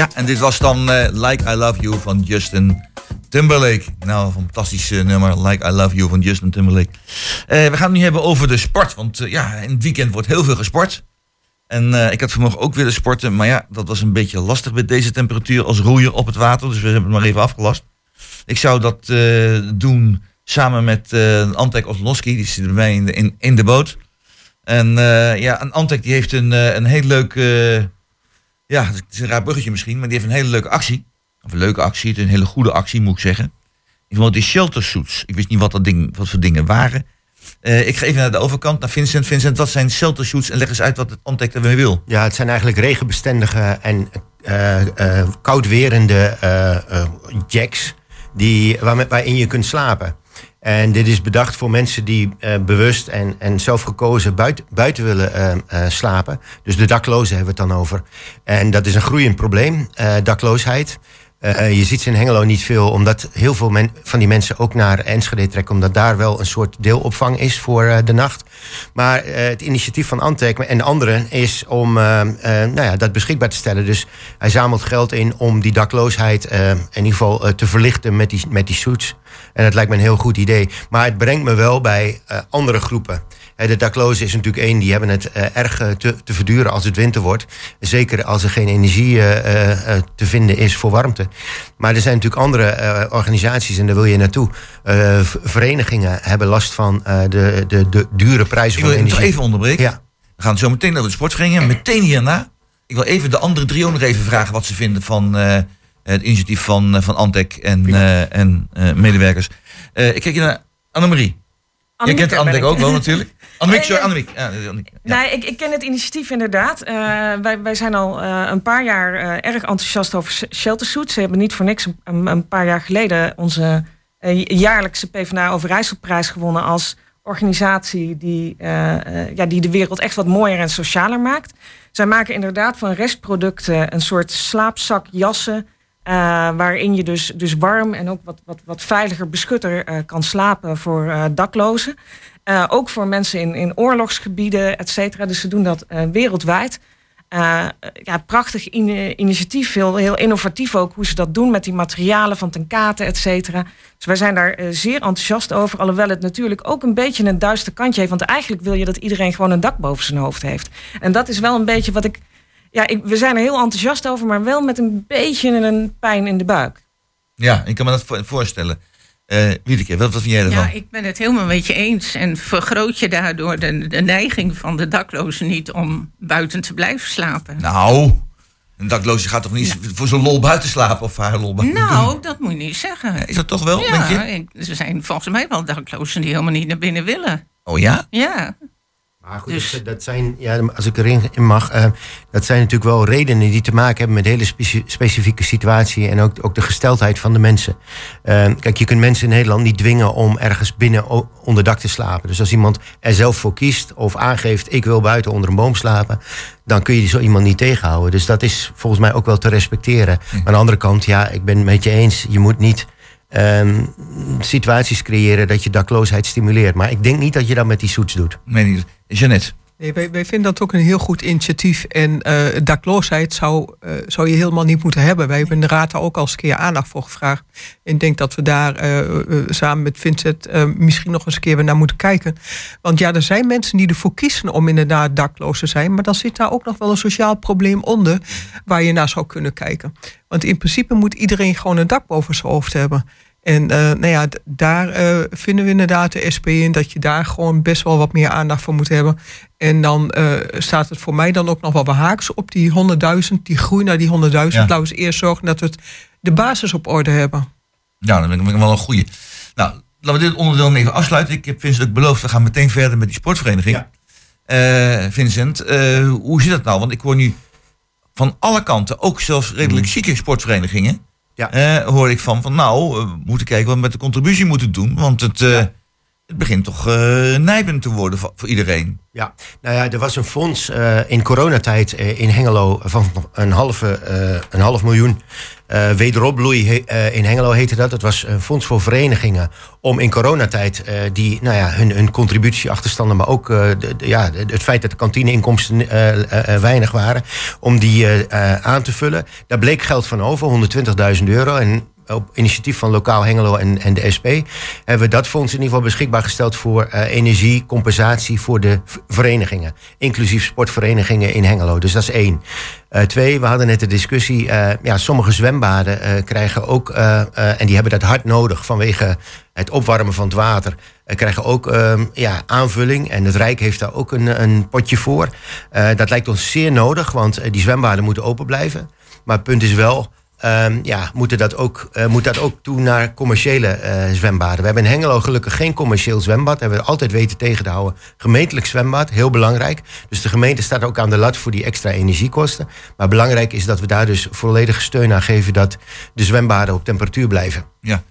S6: Ja, en dit was dan eh, Like I Love You van Justin Timberlake. Nou, een fantastisch eh, nummer. Like I Love You van Justin Timberlake. Eh, we gaan het nu hebben over de sport. Want ja, in het weekend wordt heel veel gesport. En ik had vanmorgen ook willen sporten. Maar ja, dat was een beetje lastig met deze temperatuur als roeier op het water. Dus we hebben het maar even afgelast. Ik zou dat doen samen met Antek Oslowski. Die zit bij mij in de, in, de boot. En ja, Antek die heeft een, een heel leuk... ja, het is een raar bruggetje misschien, maar die heeft een hele leuke actie. Of een leuke actie, het is een hele goede actie moet ik zeggen. Ik vond die shelter suits. Ik wist niet wat, dat ding, wat voor dingen waren. Eh, ik ga even naar de overkant, naar Vincent. Vincent, wat zijn shelter suits? En leg eens uit wat het Antec ermee wil.
S9: Ja, het zijn eigenlijk regenbestendige en eh, eh, koudwerende eh, eh, jacks die, waarin je kunt slapen. En dit is bedacht voor mensen die eh, bewust en, en zelf gekozen buiten, buiten willen eh, eh, slapen. Dus de daklozen hebben we het dan over. En dat is een groeiend probleem, dakloosheid. Eh, je ziet ze in Hengelo niet veel, omdat heel veel van die mensen ook naar Enschede trekken, omdat daar wel een soort deelopvang is voor eh, de nacht. Maar eh, het initiatief van Antec en de anderen is om eh, eh, nou ja, dat beschikbaar te stellen. Dus hij zamelt geld in om die dakloosheid eh, in ieder geval eh, te verlichten met die, met die suits. En dat lijkt me een heel goed idee. Maar het brengt me wel bij eh, andere groepen. Hè, De daklozen is natuurlijk één, die hebben het eh, erg eh, te, te verduren als het winter wordt. Zeker als er geen energie eh, eh, eh, te vinden is voor warmte. Maar er zijn natuurlijk andere eh, organisaties, en daar wil je naartoe. Eh, verenigingen hebben last van eh, de, de, de dure prijzen
S6: Ik
S9: van
S6: wil je nog
S9: energie.
S6: even onderbreken.
S9: Ja.
S6: We gaan zo meteen naar de sportvereniging. Meteen hierna. Ik wil even de andere drie ook nog even vragen wat ze vinden van eh, het initiatief van, eh, van Antec en, eh, en eh, medewerkers. Eh, ik kijk hier naar Annemarie. Jij
S7: Annemieke
S6: kent Antec
S7: ik.
S6: ook wel natuurlijk. Annemiek, sorry. Annemiek. Ja, Annemiek. Ja.
S7: Nee, ik, ik ken het initiatief inderdaad. Eh, wij, wij zijn al eh, een paar jaar eh, erg enthousiast over sh- shelter suits. Ze hebben niet voor niks een, een paar jaar geleden onze jaarlijkse PvdA Overijsselprijs gewonnen als organisatie die, ja, die de wereld echt wat mooier en socialer maakt. Zij maken inderdaad van restproducten een soort slaapzakjassen. eh, waarin je dus, dus warm en ook wat, wat, wat veiliger beschutter kan slapen voor daklozen. Eh, ook voor mensen in, in oorlogsgebieden, et cetera. Dus ze doen dat eh, wereldwijd. Eh, ja, prachtig in- initiatief, heel, heel innovatief ook hoe ze dat doen met die materialen van tenkaten, et cetera. Dus wij zijn daar zeer enthousiast over. Alhoewel het natuurlijk ook een beetje een duister kantje heeft. Want eigenlijk wil je dat iedereen gewoon een dak boven zijn hoofd heeft. En dat is wel een beetje wat ik. Ja, ik, we zijn er heel enthousiast over, maar wel met een beetje een pijn in de buik.
S6: Ja, ik kan me dat vo- voorstellen. Eh Wiedeke, wat, wat vind jij ervan?
S8: Ja, ik ben het helemaal met je eens. En vergroot je daardoor de, de neiging van de daklozen niet om buiten te blijven slapen?
S6: Nou, een dakloosje gaat toch niet voor zo'n lol buiten slapen of haar lol buiten
S8: Nou, dat moet je niet zeggen.
S6: Is dat toch wel,
S8: Ja,
S6: denk je?
S8: er zijn volgens mij wel daklozen die helemaal niet naar binnen willen.
S6: Oh ja?
S8: Ja.
S9: Maar goed, dat, dat zijn, ja, als ik erin in mag, eh, dat zijn natuurlijk wel redenen die te maken hebben met hele speci- specifieke situatie en ook, ook de gesteldheid van de mensen. Eh, kijk, je kunt mensen in Nederland niet dwingen om ergens binnen onder dak te slapen. Dus als iemand er zelf voor kiest of aangeeft, ik wil buiten onder een boom slapen, dan kun je zo iemand niet tegenhouden. Dus dat is volgens mij ook wel te respecteren. Maar aan de andere kant, ja, ik ben het met je eens, je moet niet ehm, situaties creëren dat je dakloosheid stimuleert. Maar ik denk niet dat je dat met die soets doet.
S6: Nee, niet. Jeannette.
S10: Nee, wij, wij vinden dat ook een heel goed initiatief. En eh dakloosheid zou, eh, zou je helemaal niet moeten hebben. Wij hebben de Raad daar ook al eens een keer aandacht voor gevraagd. En ik denk dat we daar eh, samen met Vincent misschien nog eens een keer weer naar moeten kijken. Want ja, er zijn mensen die ervoor kiezen om inderdaad dakloos te zijn. Maar dan zit daar ook nog wel een sociaal probleem onder waar je naar zou kunnen kijken. Want in principe moet iedereen gewoon een dak boven zijn hoofd hebben. En eh, nou ja, daar eh, vinden we inderdaad de SP in dat je daar gewoon best wel wat meer aandacht voor moet hebben. En dan eh, staat het voor mij dan ook nog wel wat haaks op die 100.000, die groei naar die 100.000.
S6: Ja.
S10: Laten we eens eerst zorgen dat we het, de basis op orde hebben.
S6: Ja, dat vind ik wel een goeie. Nou, laten we dit onderdeel even afsluiten. Ik heb Vincent ook beloofd, we gaan meteen verder met die sportvereniging. Eh, Vincent, eh, hoe zit dat nou? Want ik hoor nu van alle kanten, ook zelfs redelijk zieke sportverenigingen, hoor ik van, van nou, eh, we moeten kijken wat we met de contributie moeten doen. Want het, eh, het begint toch eh nijpend te worden voor, voor iedereen.
S9: Ja, nou ja, er was een fonds in coronatijd in Hengelo van een, halve, een half miljoen. Eh wederopbloei eh, in Hengelo heette dat. Dat was een fonds voor verenigingen om in coronatijd eh, die, nou ja, hun, hun contributieachterstanden, maar ook de, ja, het feit dat de kantineinkomsten weinig waren, om die aan te vullen. Daar bleek geld van over, 120.000 euro. En op initiatief van Lokaal Hengelo en, en de SP hebben we dat fonds in ieder geval beschikbaar gesteld voor energiecompensatie voor de verenigingen. Inclusief sportverenigingen in Hengelo. Dus dat is één. Eh, twee, we hadden net de discussie. eh, ja, sommige zwembaden eh, krijgen ook, en die hebben dat hard nodig vanwege het opwarmen van het water. krijgen ook ehm, ja, aanvulling. En het Rijk heeft daar ook een, een potje voor. Dat lijkt ons zeer nodig, want die zwembaden moeten open blijven. Maar het punt is wel. Ehm, ja, moeten dat ook, eh, moet dat ook toe naar commerciële eh, zwembaden. We hebben in Hengelo gelukkig geen commercieel zwembad. Dat hebben we altijd weten tegen te houden. Gemeentelijk zwembad, heel belangrijk. Dus de gemeente staat ook aan de lat voor die extra energiekosten. Maar belangrijk is dat we daar dus volledige steun aan geven... dat de zwembaden op temperatuur blijven.
S6: Ja.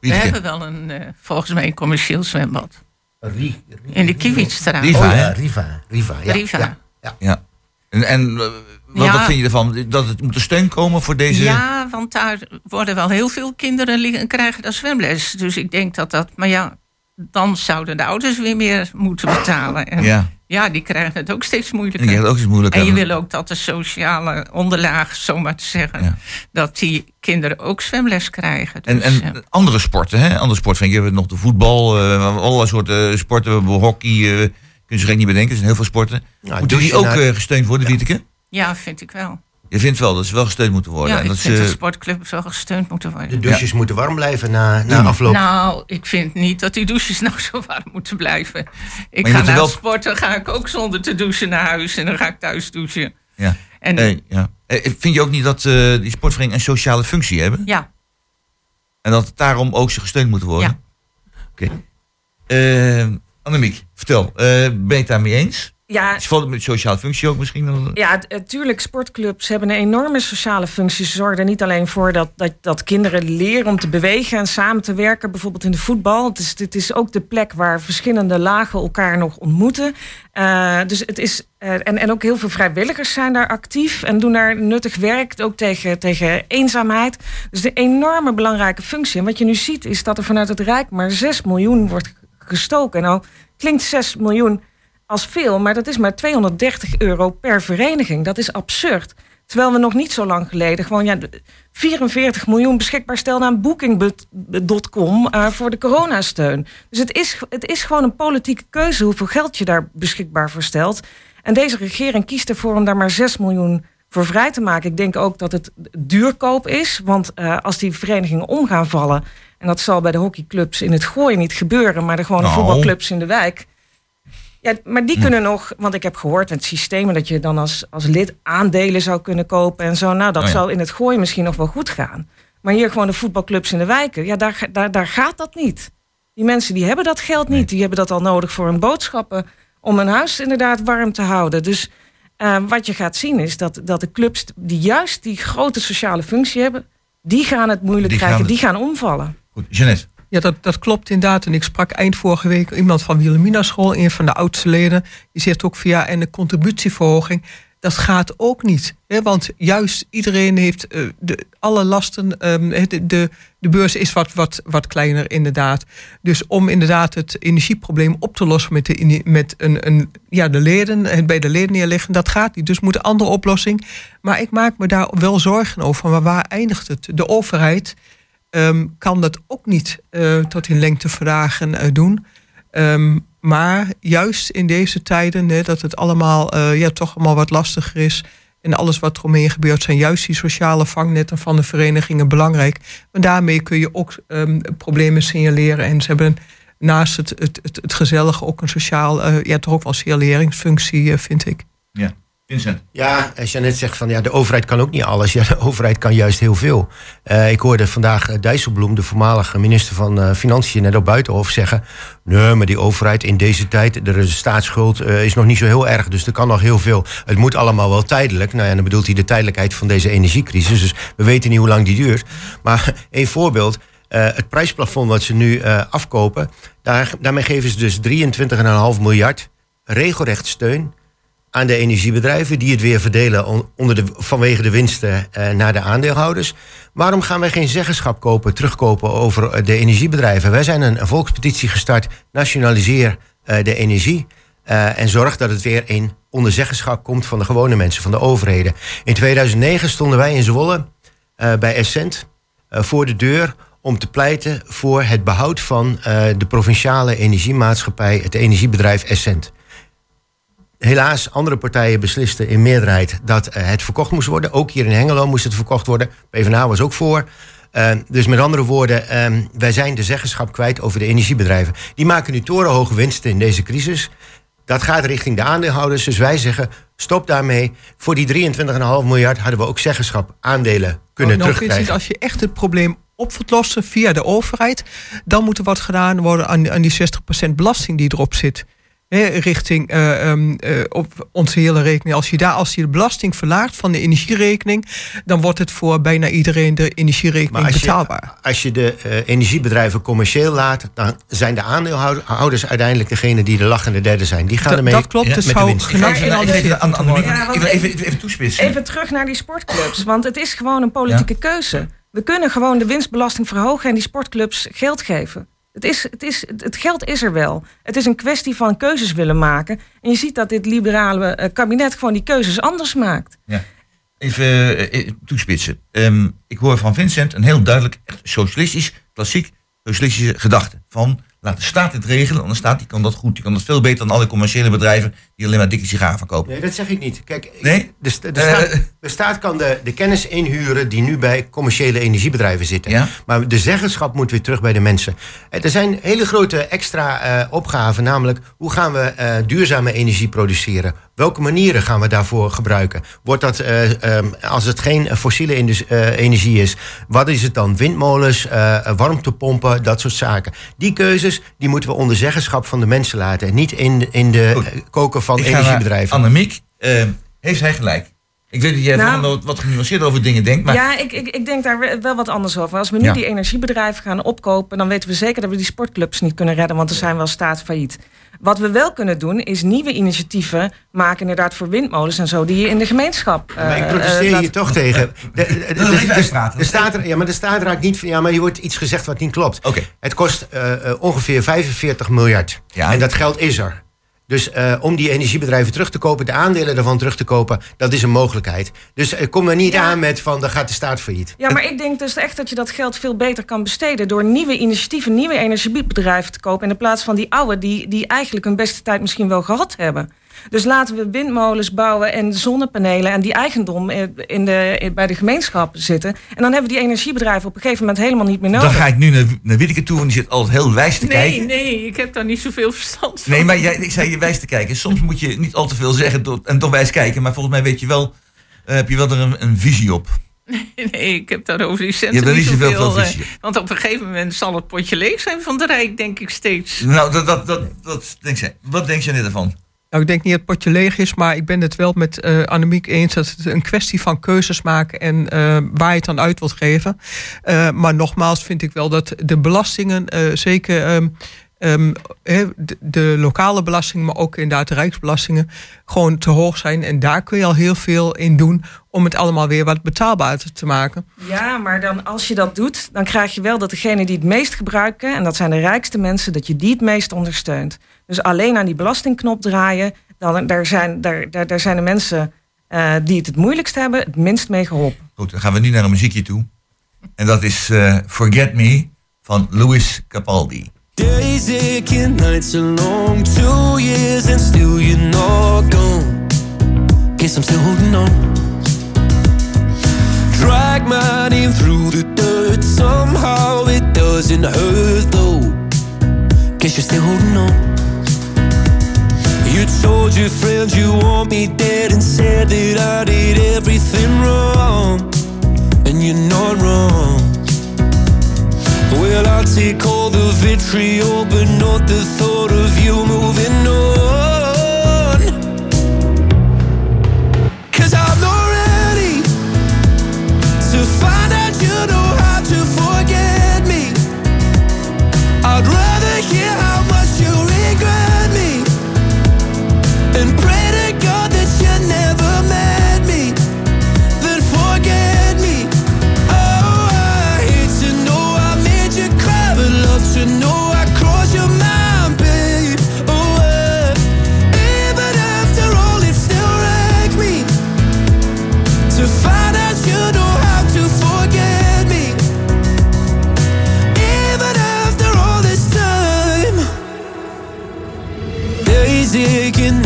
S8: We hebben wel een, eh, volgens mij een commercieel zwembad.
S9: Rie-
S8: In de Kiewietstraat.
S6: Riva,
S9: Oh ja,
S6: hè?
S9: Riva. Riva, ja.
S8: Riva.
S9: ja, ja.
S6: Ja. En, en wat,
S8: Ja.
S6: wat vind je ervan? Dat het moet er steun komen voor deze...
S8: Ja, want daar worden wel heel veel kinderen liggen, krijgen daar zwemles. Dus ik denk dat dat. Maar ja, dan zouden de ouders weer meer moeten betalen. En
S6: Ja.
S8: ja, die krijgen het ook steeds
S6: En
S8: moeilijker.
S6: die ook steeds moeilijker.
S8: En je wil ook dat de sociale onderlaag, zomaar te zeggen, dat die kinderen ook zwemles krijgen.
S6: En,
S8: Dus,
S6: en
S8: ja.
S6: andere sporten, hè? Andere sporten. Je hebt nog de voetbal, eh, allerlei soorten sporten. We hebben hockey, eh kun je zich niet bedenken. Er zijn heel veel sporten.
S9: Ja,
S6: Moeten die ook eh, gesteund worden, Wieteke?
S8: Ja, vind ik wel.
S6: Je vindt wel dat ze wel gesteund moeten worden.
S8: Ja,
S6: En
S8: ik
S6: dat
S8: vind
S6: ze,
S8: dat sportclubs wel gesteund moeten worden.
S9: De douches moeten warm blijven na, na afloop.
S8: Nou, ik vind niet dat die douches nou zo warm moeten blijven. Ik ga naar
S6: wel-
S8: sporten, ga ik ook zonder te douchen naar huis en dan ga ik thuis douchen.
S6: ja.
S8: En-
S6: Eh, ja. Eh, vind je ook niet dat eh, die sportverenigingen een sociale functie hebben?
S8: Ja,
S6: En dat het daarom ook ze gesteund moeten worden?
S8: Ja.
S6: Oké. Eh, Annemiek, vertel. eh, ben je het daarmee eens?
S7: Ja,
S6: Is het met sociale functie ook misschien?
S7: Ja, t- eh, tuurlijk, sportclubs hebben een enorme sociale functie. Ze zorgen er niet alleen voor dat, dat, dat kinderen leren om te bewegen en samen te werken, bijvoorbeeld in de voetbal. Het is, het is ook de plek waar verschillende lagen elkaar nog ontmoeten. Eh, dus het is, eh, en, en ook heel veel vrijwilligers zijn daar actief en doen daar nuttig werk, ook tegen, tegen eenzaamheid. Dus een enorme belangrijke functie. En wat je nu ziet is dat er vanuit het Rijk maar 6 miljoen wordt gestoken. Nou, klinkt 6 miljoen als veel, maar dat is maar 230 euro per vereniging. Dat is absurd. Terwijl we nog niet zo lang geleden gewoon ja, 44 miljoen beschikbaar stelden aan Booking.com eh, voor de coronasteun. Dus het is, het is gewoon een politieke keuze hoeveel geld je daar beschikbaar voor stelt. En deze regering kiest ervoor om daar maar 6 miljoen voor vrij te maken. Ik denk ook dat het duurkoop is. Want eh, als die verenigingen om gaan vallen. En dat zal bij de hockeyclubs in het gooien niet gebeuren. Maar de gewone
S6: Nou.
S7: voetbalclubs in de wijk. Ja, maar die kunnen nog, want ik heb gehoord het systeem dat je dan als, als lid aandelen zou kunnen kopen en zo. Nou, dat
S6: Oh ja.
S7: zou in het gooien misschien nog wel goed gaan. Maar hier gewoon de voetbalclubs in de wijken, ja, daar, daar, daar gaat dat niet. Die mensen die hebben dat geld niet. Die hebben dat al nodig voor hun boodschappen. Om hun huis inderdaad warm te houden. Dus eh, wat je gaat zien is dat, dat de clubs die juist die grote sociale functie hebben, die gaan het moeilijk
S6: Die
S7: krijgen,
S6: gaan
S7: die gaan omvallen.
S6: Goed, Jeannette.
S10: Ja, dat, dat klopt inderdaad. En ik sprak eind vorige week iemand van Wilhelmina School, een van de oudste leden. Die zegt ook via en de contributieverhoging. Dat gaat ook niet. Hè? Want juist iedereen heeft eh, de, alle lasten. ehm, de, de, de beurs is wat, wat, wat kleiner, inderdaad. Dus om inderdaad het energieprobleem op te lossen met, de, met een, een, ja, de leden, het bij de leden neerleggen, dat gaat niet. Dus moet een andere oplossing. Maar ik maak me daar wel zorgen over. Maar waar eindigt het? De overheid ehm, kan dat ook niet eh, tot in lengtevragen eh, doen. Ehm, maar juist in deze tijden, hè, dat het allemaal eh, ja, toch allemaal wat lastiger is. En alles wat er omheen gebeurt, zijn juist die sociale vangnetten van de verenigingen belangrijk. Want daarmee kun je ook ehm, problemen signaleren. En ze hebben naast het, het, het, gezellige ook een sociaal, eh, ja, toch ook wel signaleringsfunctie, vind ik.
S6: Ja. Vincent.
S9: Ja, als je net zegt van ja, de overheid kan ook niet alles. Ja, de overheid kan juist heel veel. Eh, ik hoorde vandaag eh, Dijsselbloem, de voormalige minister van eh, Financiën, net op Buitenhof zeggen. Nee, maar die overheid in deze tijd, de staatsschuld is nog niet zo heel erg. Dus er kan nog heel veel. Het moet allemaal wel tijdelijk. Nou ja, dan bedoelt hij de tijdelijkheid van deze energiecrisis. Dus we weten niet hoe lang die duurt. Maar één voorbeeld. het prijsplafond wat ze nu afkopen, daar, daarmee geven ze dus 23,5 miljard regelrecht steun aan de energiebedrijven die het weer verdelen on- onder de, vanwege de winsten eh, naar de aandeelhouders. Waarom gaan wij geen zeggenschap kopen, terugkopen over eh, de energiebedrijven? Wij zijn een, volkspetitie gestart, nationaliseer eh, de energie. en zorg dat het weer in onder zeggenschap komt van de gewone mensen, van de overheden. In 2009 stonden wij in Zwolle bij Essent voor de deur om te pleiten voor het behoud van de provinciale energiemaatschappij, het energiebedrijf Essent. Helaas, andere partijen beslisten in meerderheid dat eh, het verkocht moest worden. Ook hier in Hengelo moest het verkocht worden. PvdA was ook voor. Eh, dus met andere woorden, eh, wij zijn de zeggenschap kwijt over de energiebedrijven. Die maken nu torenhoge winsten in deze crisis. Dat gaat richting de aandeelhouders. Dus wij zeggen, stop daarmee. Voor die 23,5 miljard hadden we ook zeggenschap aandelen kunnen
S10: nou,
S9: terugkrijgen.
S10: Als je echt het probleem op wilt lossen via de overheid, dan moet er wat gedaan worden aan, aan die 60% belasting die erop zit. Hè, richting eh, ehm, eh, op onze hele rekening. Als je, daar, als je de belasting verlaagt van de energierekening, dan wordt het voor bijna iedereen de energierekening
S9: Maar als je,
S10: betaalbaar.
S9: als je de eh, energiebedrijven commercieel laat, dan zijn de aandeelhouders uiteindelijk degene die de lachende derde zijn. Die gaan
S10: Dat-
S9: ermee
S10: dat klopt,
S9: met
S10: zou
S6: Even,
S7: Ja,
S6: even, even,
S7: even-
S6: even toespitsen.
S7: Even terug naar die sportclubs. Want het is gewoon een politieke keuze. We kunnen gewoon de winstbelasting verhogen en die sportclubs geld geven. Het, is, het, is, het geld is er wel. Het is een kwestie van keuzes willen maken. En je ziet dat dit liberale eh, kabinet gewoon die keuzes anders maakt.
S6: Ja. Even eh, eh, toespitsen. Ehm, ik hoor van Vincent een heel duidelijk, echt socialistisch, klassiek socialistische gedachte. Van laat de staat het regelen, want de staat die kan dat goed. Die kan dat veel beter dan alle commerciële bedrijven die alleen maar dikke sigaren verkopen.
S9: Nee, dat zeg ik niet. Kijk,
S6: Nee?
S9: de, sta- de,
S6: Eh,
S9: staat, de staat kan de, de kennis inhuren die nu bij commerciële energiebedrijven zitten. Maar de zeggenschap moet weer terug bij de mensen. Eh, Er zijn hele grote extra eh, opgaven, namelijk hoe gaan we duurzame energie produceren? Welke manieren gaan we daarvoor gebruiken? Wordt dat, eh, ehm, als het geen fossiele eh, energie is, wat is het dan? Windmolens, eh, warmtepompen, dat soort zaken. Die keuzes die moeten we onder zeggenschap van de mensen laten. En niet in, in de koken van energiebedrijven.
S6: Annemiek, eh, heeft hij gelijk? Ik weet dat jij
S7: Nou-
S6: wat genuanceerder over dingen denkt, maar
S7: Ja, ik, ik, ik denk daar we- wel wat anders over. Als we nu
S6: Ja.
S7: die energiebedrijven gaan opkopen, dan weten we zeker dat we die sportclubs niet kunnen redden, want dan zijn we als staat failliet. Wat we wel kunnen doen, is nieuwe initiatieven maken, inderdaad voor windmolens en zo, die je in de gemeenschap.
S9: Maar ik
S7: eh,
S9: protesteer
S7: laat-
S9: hier toch tegen. De, staat, ja, maar de staat raakt niet van. Ja, maar je wordt iets gezegd wat niet klopt. Het kost eh, eh, ongeveer 45 miljard. En dat geld is er. Dus eh, om die energiebedrijven terug te kopen, de aandelen daarvan terug te kopen, dat is een mogelijkheid. Dus eh, kom er niet aan met van, dan gaat de staat failliet.
S7: Ja, maar ik denk dus echt dat je dat geld veel beter kan besteden door nieuwe initiatieven, nieuwe energiebedrijven te kopen in de plaats van die oude die, die eigenlijk hun beste tijd misschien wel gehad hebben. Dus laten we windmolens bouwen en zonnepanelen en die eigendom eh, in de, in- bij de gemeenschap zitten. En dan hebben we die energiebedrijven op een gegeven moment helemaal niet meer nodig.
S6: dan ga ik nu naar, naar Witteke toe, want die zit altijd heel wijs te
S8: Nee,
S6: kijken.
S8: nee, ik heb daar niet zoveel verstand van.
S6: Nee, maar jij, ik zei je wijs te kijken. Soms moet je niet al te veel zeggen en toch wijs kijken. Maar volgens mij weet je wel, eh, heb je wel er een, een visie op.
S8: Nee, ik heb daar over die
S6: Je
S8: centen
S6: hebt er
S8: niet
S6: zoveel
S8: eh,
S6: visie.
S8: want op een gegeven moment zal het potje leeg zijn van de Rijk, denk ik steeds.
S6: Nou, dat, dat, dat, dat denk jij. Wat denk je net ervan?
S10: Nou, ik denk niet dat het potje leeg is, maar ik ben het wel met eh Annemiek eens dat het een kwestie van keuzes maken en eh, waar je het dan uit wilt geven. Eh, maar nogmaals vind ik wel dat de belastingen, zeker ehm, ehm, de, de lokale belastingen, maar ook inderdaad de rijksbelastingen, gewoon te hoog zijn. En daar kun je al heel veel in doen om het allemaal weer wat betaalbaarder te maken.
S7: Ja, maar dan als je dat doet, dan krijg je wel dat degene die het meest gebruiken, en dat zijn de rijkste mensen, dat je die het meest ondersteunt. Dus alleen aan die belastingknop draaien, dan, daar, zijn, daar, daar, daar zijn de mensen eh, die het het moeilijkst hebben, het minst mee geholpen.
S6: Goed, dan gaan we nu naar een muziekje toe. En dat is eh, Forget Me van Louis Capaldi.
S15: Days aching, nights are long, two years and still you're not gone. Guess I'm still holding on. Drag my name through the dirt, somehow it doesn't hurt though. Guess you're still holding on. You told your friends you want me dead and said that I did everything wrong. And you're not wrong. Well, I'll take all the vitriol, but not the thought of you moving on.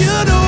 S15: you know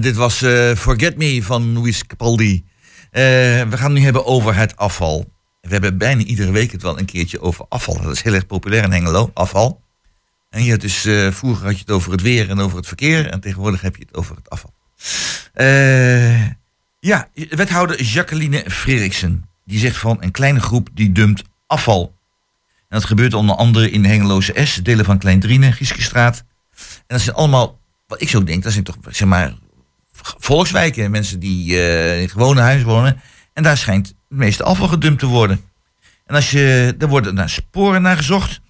S6: dit was eh, Forget Me van Luis Capaldi. Eh, we gaan het nu hebben over het afval. We hebben bijna iedere week het wel een keertje over afval. Dat is heel erg populair in Hengelo, afval. En je dus, eh, vroeger had je het over het weer en over het verkeer. En tegenwoordig heb je het over het afval. Ja, wethouder Jacqueline Freriksen. Die zegt van een kleine groep die dumpt afval. En dat gebeurt onder andere in de Hengeloze S, delen van Klein Driene, Gieskestraat. En dat zijn allemaal, wat ik zo denk, dat zijn toch zeg maar volkswijken. Mensen die eh, in gewone huizen wonen. En daar schijnt het meeste afval gedumpt te worden. En als je, er worden naar sporen naar gezocht.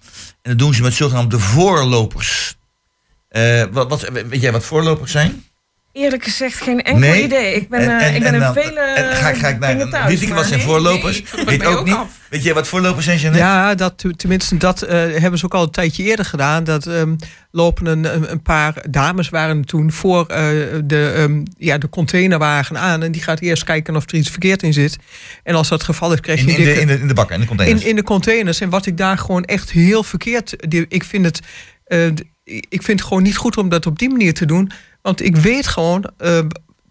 S6: En dat doen ze met zogenaamde voorlopers. Eh, wat, wat, weet jij wat voorlopers zijn?
S7: Eerlijk gezegd geen enkel
S6: Nee.
S7: idee. Ik ben,
S6: En-
S7: eh,
S6: en-
S7: ik ben
S6: en
S7: in
S6: dan-
S7: vele
S6: en ga ik- ga ik naar-
S7: thuis.
S6: weet ik wat zijn
S7: nee,
S6: voorlopers?
S7: nee,
S6: Weet ook
S7: ook
S6: niet.
S7: af.
S6: Weet jij wat voorlopers zijn?
S10: Ja, dat, tenminste, dat eh, hebben ze ook al een tijdje eerder gedaan. Dat ehm, lopen een, een- paar dames waren toen voor eh, de, ehm, ja, de containerwagen aan. En die gaat eerst kijken of er iets verkeerd in zit. En als dat het geval is, krijg je
S6: In, in, de,
S10: dikke-
S6: in, de, in de bakken, in de containers.
S10: in, in de containers. En wat ik daar gewoon echt heel verkeerd. die- Ik vind het. Eh, ik vind het gewoon niet goed om dat op die manier te doen. Want ik weet gewoon. eh,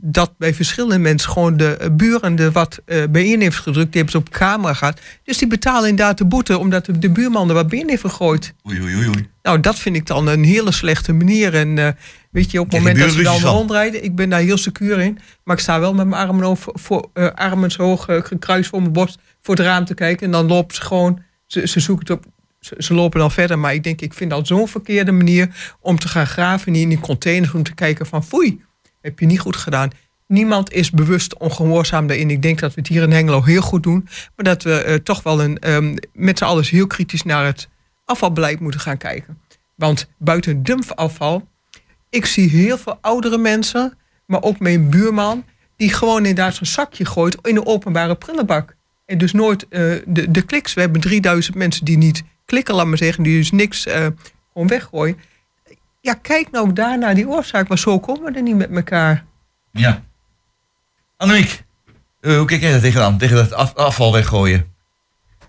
S10: dat bij verschillende mensen gewoon de eh, buren er wat bijeen heeft gedrukt. Die hebben ze op camera gehad. Dus die betalen inderdaad de boete omdat de, de buurman er wat bijeen heeft gegooid.
S6: Oei, oei, oei.
S10: Nou, dat vind ik dan een hele slechte manier. En weet je, op het moment dat ze dan rondrijden, ik ben daar heel secuur in. Maar ik sta wel met mijn armen, over, voor, armen zo hoog gekruist voor mijn borst voor het raam te kijken. En dan lopen ze gewoon, ze, ze zoeken het op, ze, lopen dan verder. Maar ik denk, ik vind dat zo'n verkeerde manier om te gaan graven in die containers. Om te kijken van, foei, heb je niet goed gedaan. Niemand is bewust ongehoorzaam daarin. Ik denk dat we het hier in Hengelo heel goed doen. Maar dat we eh, toch wel een, ehm, met z'n allen heel kritisch naar het afvalbeleid moeten gaan kijken. Want buiten dumpafval Ik zie heel veel oudere mensen, maar ook mijn buurman, die gewoon inderdaad zo'n zakje gooit in de openbare prullenbak. En dus nooit eh, de, de kliks. We hebben 3000 mensen die niet klikken, laat maar zeggen, die dus niks eh, gewoon weggooien. Ja, kijk nou daar naar die oorzaak, maar zo komen we er niet met elkaar.
S6: Ja. Annemiek, eh, hoe kijk jij daar tegenaan? Tegen dat af- afval weggooien?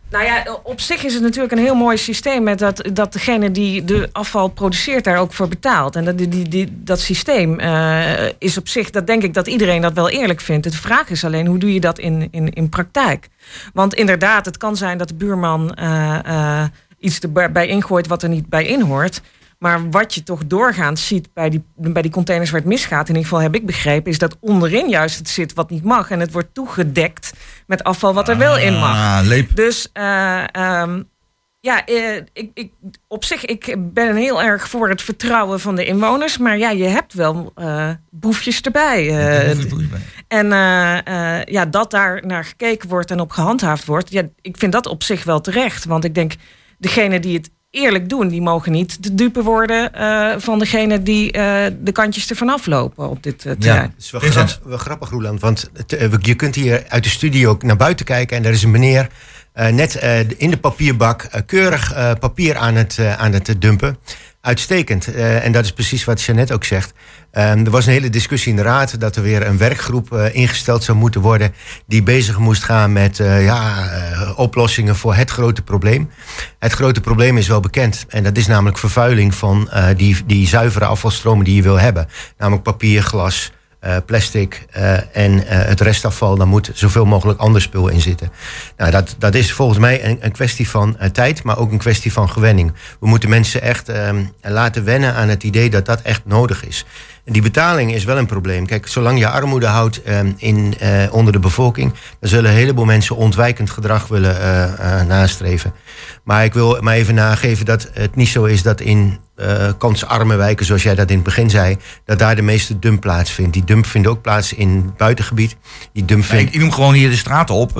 S7: Nou ja, op zich is het natuurlijk een heel mooi systeem met dat, dat degene die de afval produceert daar ook voor betaalt. En dat, die, dat systeem eh, is op zich, dat denk ik dat iedereen dat wel eerlijk vindt. De vraag is alleen, hoe doe je dat in, in, in praktijk? Want inderdaad, het kan zijn dat de buurman eh, eh, iets erbij ingooit wat er niet bij inhoort. Maar wat je toch doorgaans ziet bij die, bij die containers waar het misgaat, in ieder geval heb ik begrepen, is dat onderin juist het zit wat niet mag. En het wordt toegedekt met afval wat er wel in mag.
S6: Ah, leep.
S7: Dus eh, ehm, ja, eh, ik, ik, op zich, ik ben heel erg voor het vertrouwen van de inwoners. Maar ja, je hebt wel eh, boefjes erbij. en ja, dat daar naar gekeken wordt en op gehandhaafd wordt. Ja, ik vind dat op zich wel terecht. Want ik denk, degene die het eerlijk doen, die mogen niet de dupe worden eh, van degene die eh, de kantjes ervan aflopen op dit eh, terrein.
S9: Het is wel, grap- wel grappig, Roeland. Want het, je kunt hier uit de studio ook naar buiten kijken. En daar is een meneer eh, net eh, in de papierbak keurig eh, papier aan het, eh, aan het dumpen. Uitstekend. Eh, en dat is precies wat Jeannette ook zegt. Ehm, er was een hele discussie in de raad dat er weer een werkgroep eh, ingesteld zou moeten worden. die bezig moest gaan met eh, ja, oplossingen voor het grote probleem. Het grote probleem is wel bekend. En dat is namelijk vervuiling van die, die zuivere afvalstromen die je wil hebben. Namelijk papier, glas, eh, plastic eh, en eh, het restafval. Daar moet zoveel mogelijk ander spul in zitten. Nou, dat, dat is volgens mij een, een kwestie van tijd, maar ook een kwestie van gewenning. We moeten mensen echt ehm, laten wennen aan het idee dat dat echt nodig is. Die betaling is wel een probleem. Kijk, zolang je armoede houdt ehm, in, eh, onder de bevolking, dan zullen een heleboel mensen ontwijkend gedrag willen eh, eh, nastreven. Maar ik wil maar even nageven dat het niet zo is dat in kansarme wijken, zoals jij dat in het begin zei, dat daar de meeste dump plaatsvindt. Die dump vindt ook plaats in het buitengebied. Die dump vindt.
S6: ik, ik noem gewoon hier de straten op,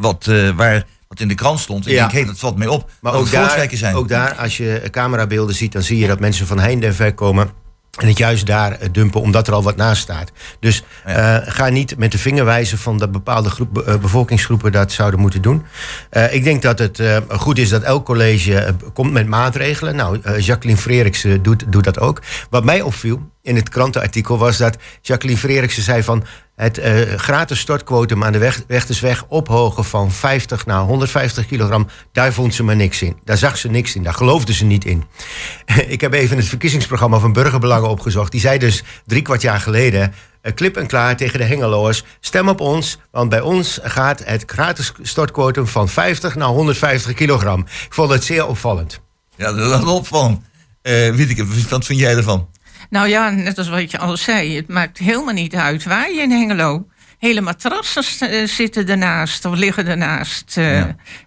S6: wat, waar, wat in de krant stond. Ik
S9: Ja.
S6: denk, hé, dat valt mee op.
S9: Maar ook daar,
S6: zijn.
S9: ook daar, als je camerabeelden ziet, dan zie je dat mensen van heinde en ver komen. En het juist daar eh, dumpen, omdat er al wat naast staat. Dus eh, ga niet met de vinger wijzen van dat bepaalde groep, eh, bevolkingsgroepen dat zouden moeten doen. Ik denk dat het goed is dat elk college komt met maatregelen. Nou, Jacqueline Freriksen doet, doet dat ook. Wat mij opviel in het krantenartikel was dat Jacqueline Freriksen zei van het eh, gratis stortquotum aan de weg, Wechtersweg ophogen van 50 naar 150 kilogram, daar vond ze maar niks in. Daar zag ze niks in, daar geloofde ze niet in. Ik heb even het verkiezingsprogramma van Burgerbelangen opgezocht. Die zei dus drie kwart jaar geleden, eh, klip en klaar tegen de hengeloers, stem op ons, want bij ons gaat het gratis stortquotum van 50 naar 150 kilogram. Ik vond het zeer opvallend.
S6: Ja, dat is opvallend. Eh Wieteke, wat vind jij ervan?
S8: Nou ja, net als wat je al zei, het maakt helemaal niet uit waar je in Hengelo. Hele matrassen eh, zitten ernaast of liggen ernaast. eh,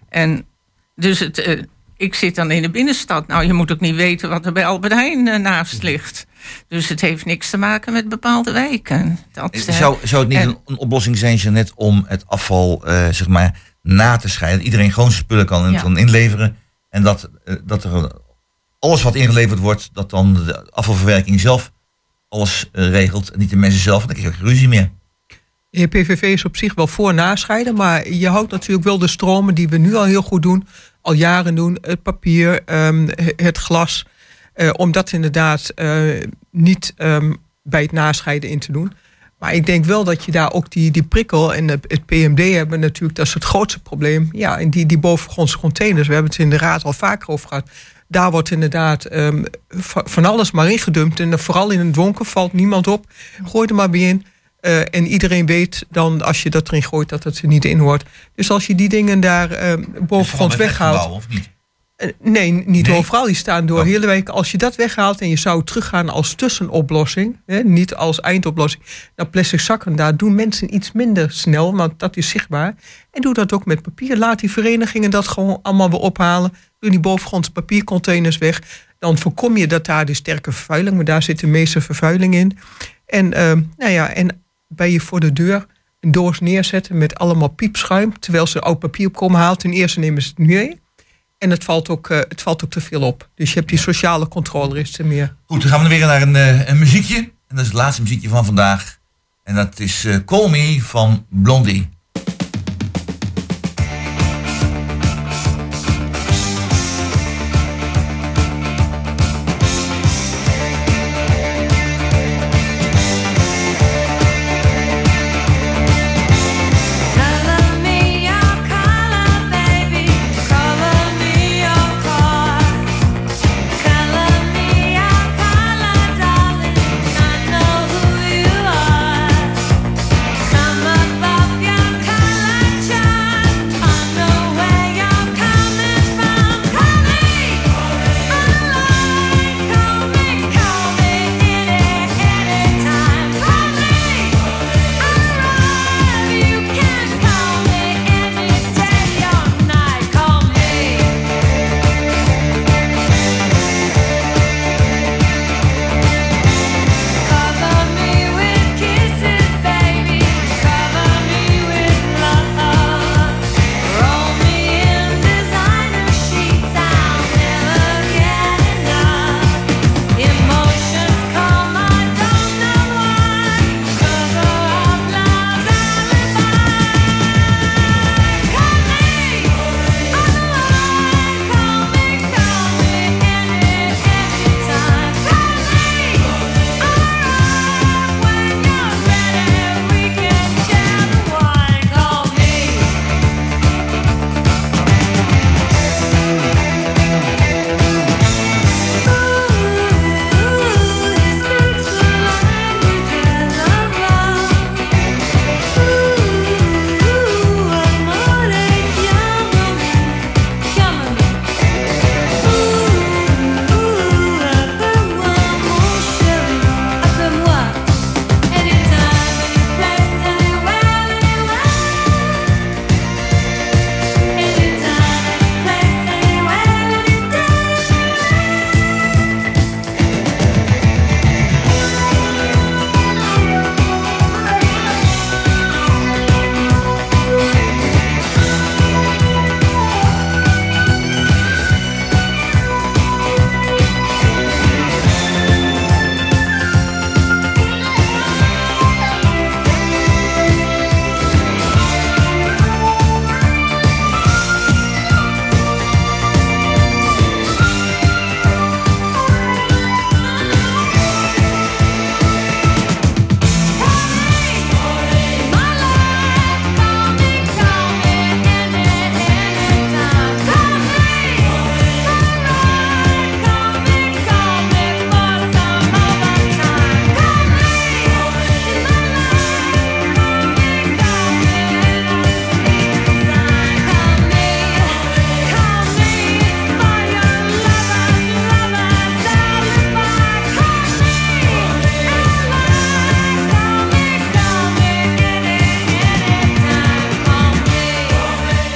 S8: En dus het, eh, ik zit dan in de binnenstad. Nou, je moet ook niet weten wat er bij Albert Heijn naast ligt. Dus het heeft niks te maken met bepaalde wijken. Dat,
S6: Zou, zou het niet
S8: en-
S6: een, een oplossing zijn, Jeannette, om het afval zeg maar, na te scheiden? Iedereen gewoon zijn spullen kan,
S8: Ja.
S6: kan inleveren. En dat, dat er alles wat ingeleverd wordt, dat dan de afvalverwerking zelf alles eh, regelt. Niet de mensen zelf. Dan krijg je ook ruzie meer.
S10: De PVV is op zich wel voor nascheiden, maar je houdt natuurlijk wel de stromen die we nu al heel goed doen, al jaren doen, het papier, ehm, het glas, eh, om dat inderdaad eh, niet ehm, bij het nascheiden in te doen. Maar ik denk wel dat je daar ook die, die prikkel en het PMD hebben natuurlijk, dat is het grootste probleem. Ja, en die, die bovengrondse containers, we hebben het in de raad al vaker over gehad. Daar wordt inderdaad ehm, va- van alles maar ingedumpt. En vooral in het donker valt niemand op. Gooi er maar bij in. Eh, en iedereen weet dan, als je dat erin gooit, dat het er niet in hoort. Dus als je die dingen daar ehm bovengronds
S6: bij
S10: weghaalt.
S6: of niet?
S10: Eh, Nee, niet overal. Die staan door hele week. Als je dat weghaalt en je zou teruggaan als tussenoplossing, hè, niet als eindoplossing, naar plastic zakken, daar doen mensen iets minder snel, want dat is zichtbaar. En doe dat ook met papier. Laat die verenigingen dat gewoon allemaal weer ophalen. Doe die bovengrondse papiercontainers weg. Dan voorkom je dat daar de sterke vervuiling, maar daar zit de meeste vervuiling in. En, ehm, nou ja, en bij je voor de deur een doos neerzetten met allemaal piepschuim, terwijl ze oud papier op komen haalt. Ten eerste nemen ze het mee. En het valt, ook, eh, het valt ook te veel op. Dus je hebt die sociale controle is er meer.
S16: Goed, dan gaan we weer naar een, eh, een muziekje. En dat is het laatste muziekje van vandaag. En dat is Call Me van Blondie.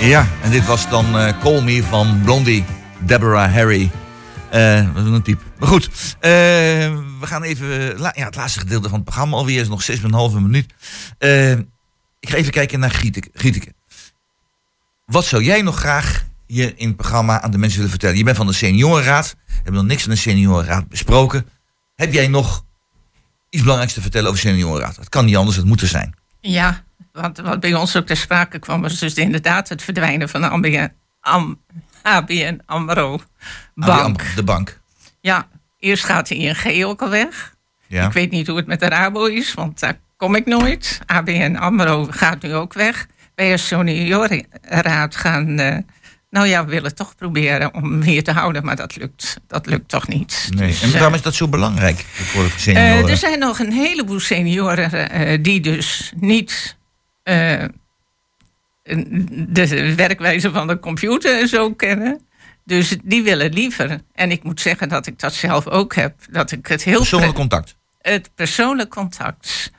S16: Ja, en dit was dan eh, Call Me van Blondie, Deborah Harry. Eh wat een type. Maar goed, eh, we gaan even... ja, het laatste gedeelte van het programma alweer is nog 6,5 minuut. Ik ga even kijken naar Gieteke. Gieteke. Wat zou jij nog graag hier in het programma aan de mensen willen vertellen? Je bent van de seniorenraad. We hebben nog niks van de seniorenraad besproken. Heb jij nog iets belangrijks te vertellen over seniorenraad? Het kan niet anders, het moet er zijn.
S8: Ja, wat, wat bij ons ook ter sprake kwam, was dus inderdaad het verdwijnen van de ABN, Am, ABN AMRO Bank.
S16: De bank.
S8: Ja, eerst gaat de ING ook al weg.
S16: Ja.
S8: Ik weet niet hoe het met de Rabo is, want daar kom ik nooit. ABN AMRO gaat nu ook weg. Wij als seniorenraad gaan, eh, nou ja, we willen toch proberen om hier te houden, maar dat lukt, dat lukt toch niet.
S16: Nee.
S8: Dus,
S16: En
S8: eh,
S16: waarom is dat zo belangrijk voor de
S8: eh,
S16: senioren?
S8: er zijn nog een heleboel senioren eh, die dus niet eh, de werkwijze van de computer zo kennen. Dus die willen liever. En ik moet zeggen dat ik dat zelf ook heb. Dat ik het heel
S16: Persoonlijk contact.
S8: Het persoonlijk contact.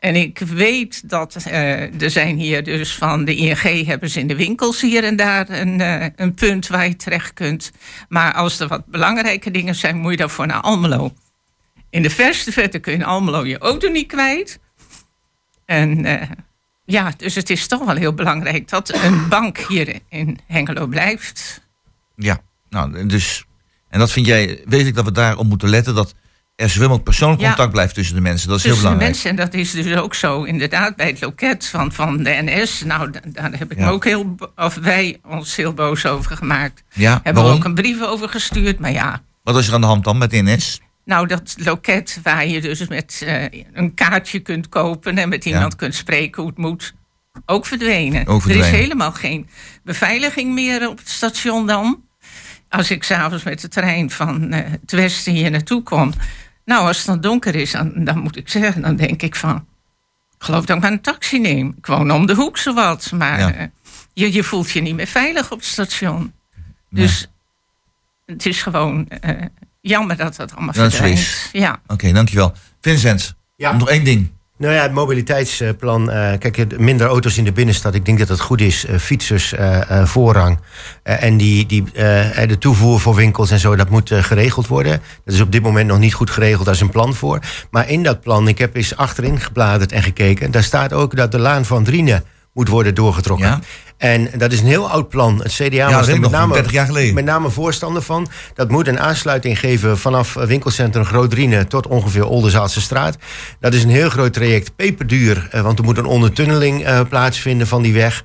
S8: En ik weet dat eh, er zijn hier dus van de ING hebben ze in de winkels hier en daar een, eh, een punt waar je terecht kunt. Maar als er wat belangrijke dingen zijn, moet je daarvoor naar Almelo. In de verste verte kun je in Almelo je auto niet kwijt. En eh, ja, dus het is toch wel heel belangrijk dat een bank hier in Hengelo blijft.
S6: Ja, nou, dus. En dat vind jij, weet ik dat we daarop moeten letten dat er zoveel mogelijk persoonlijk
S8: Ja.
S6: contact blijft tussen de mensen. Dat is heel
S8: Tussen de
S6: belangrijk.
S8: mensen, en dat is dus ook zo inderdaad bij het loket van, van de NS. Nou, da- daar heb ik
S6: Ja.
S8: me ook heel, of wij ons heel boos over gemaakt.
S6: Ja,
S8: Hebben we ook een brief over gestuurd, maar ja.
S6: Wat is er aan de hand dan met de NS?
S8: Nou, dat loket waar je dus met eh, een kaartje kunt kopen en met iemand kunt spreken hoe het moet, ook verdwenen.
S6: Ook
S8: Er is helemaal geen beveiliging meer op het station dan. Als ik s'avonds met de trein van eh, het westen hier naartoe kom. Nou, als het dan donker is, dan, dan moet ik zeggen, dan denk ik van... Ik geloof dat ik maar een taxi neem. Ik woon om de hoek zowat. Maar
S6: Ja.
S8: eh, je, je voelt je niet meer veilig op het station. Dus het is gewoon eh, jammer dat dat allemaal
S6: Dat
S8: verdwijnt.
S6: is.
S8: Ja.
S6: Oké, dankjewel. Vincent, nog één ding.
S9: Nou ja, het mobiliteitsplan. eh, kijk, minder auto's in de binnenstad. Ik denk dat dat goed is. eh, fietsers eh, voorrang. En die, die, de toevoer voor winkels en zo, dat moet geregeld worden. Dat is op dit moment nog niet goed geregeld. Daar is een plan voor. Maar in dat plan, ik heb eens achterin gebladerd en gekeken. Daar staat ook dat de laan van Drienen moet worden doorgetrokken. En dat is een heel oud plan. Het CDA was er met name,
S6: 30 jaar geleden.
S9: met name voorstander van. Dat moet een aansluiting geven vanaf eh, winkelcentrum Groot Drienen tot ongeveer Oldenzaalse straat. Dat is een heel groot traject, peperduur, eh, want er moet een ondertunneling eh, plaatsvinden van die weg.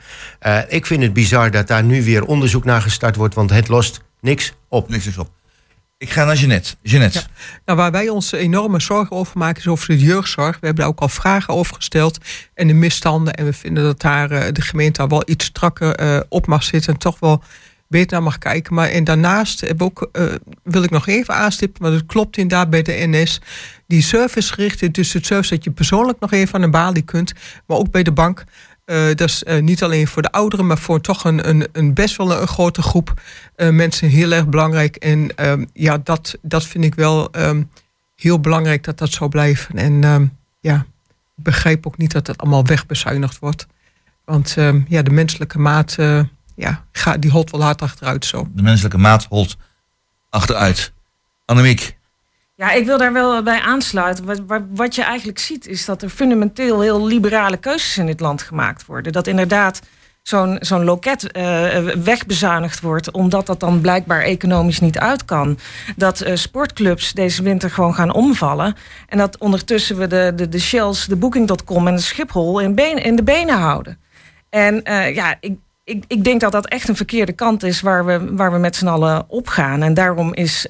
S9: Ik vind het bizar dat daar nu weer onderzoek naar gestart wordt, want het lost niks op.
S6: Niks is op. Ik ga naar Jeannette. Jeannette.
S10: Nou, waar wij ons enorme zorgen over maken is over de jeugdzorg. We hebben daar ook al vragen over gesteld. En de misstanden. En we vinden dat daar eh, de gemeente daar wel iets strakker eh, op mag zitten. En toch wel beter naar mag kijken. Maar en daarnaast heb ook, eh, wil ik nog even aanstippen. Want het klopt inderdaad bij de NS. Die servicegerichte, dus het service dat je persoonlijk nog even aan de balie kunt. Maar ook bij de bank. Eh, dat is eh, niet alleen voor de ouderen, maar voor toch een, een, een best wel een, grote groep eh, mensen heel erg belangrijk. En ehm, ja, dat, dat vind ik wel ehm, heel belangrijk dat dat zo blijft. En ehm, ja, ik begrijp ook niet dat dat allemaal wegbezuinigd wordt. Want ja, de menselijke maat, ja, die holt wel hard achteruit zo.
S6: De menselijke maat holt achteruit. Annemiek.
S7: Ja, ik wil daar wel bij aansluiten. Wat, je eigenlijk ziet is dat er fundamenteel heel liberale keuzes in dit land gemaakt worden. Dat inderdaad zo'n zo'n loket eh, wegbezuinigd wordt, omdat dat dan blijkbaar economisch niet uit kan. Dat eh, sportclubs deze winter gewoon gaan omvallen. En dat ondertussen we de, de, de Shells, de Booking.com en de Schiphol in, in de benen houden. En eh, ja, ik, ik, ik denk dat dat echt een verkeerde kant is waar we, waar we met z'n allen op gaan. En daarom is.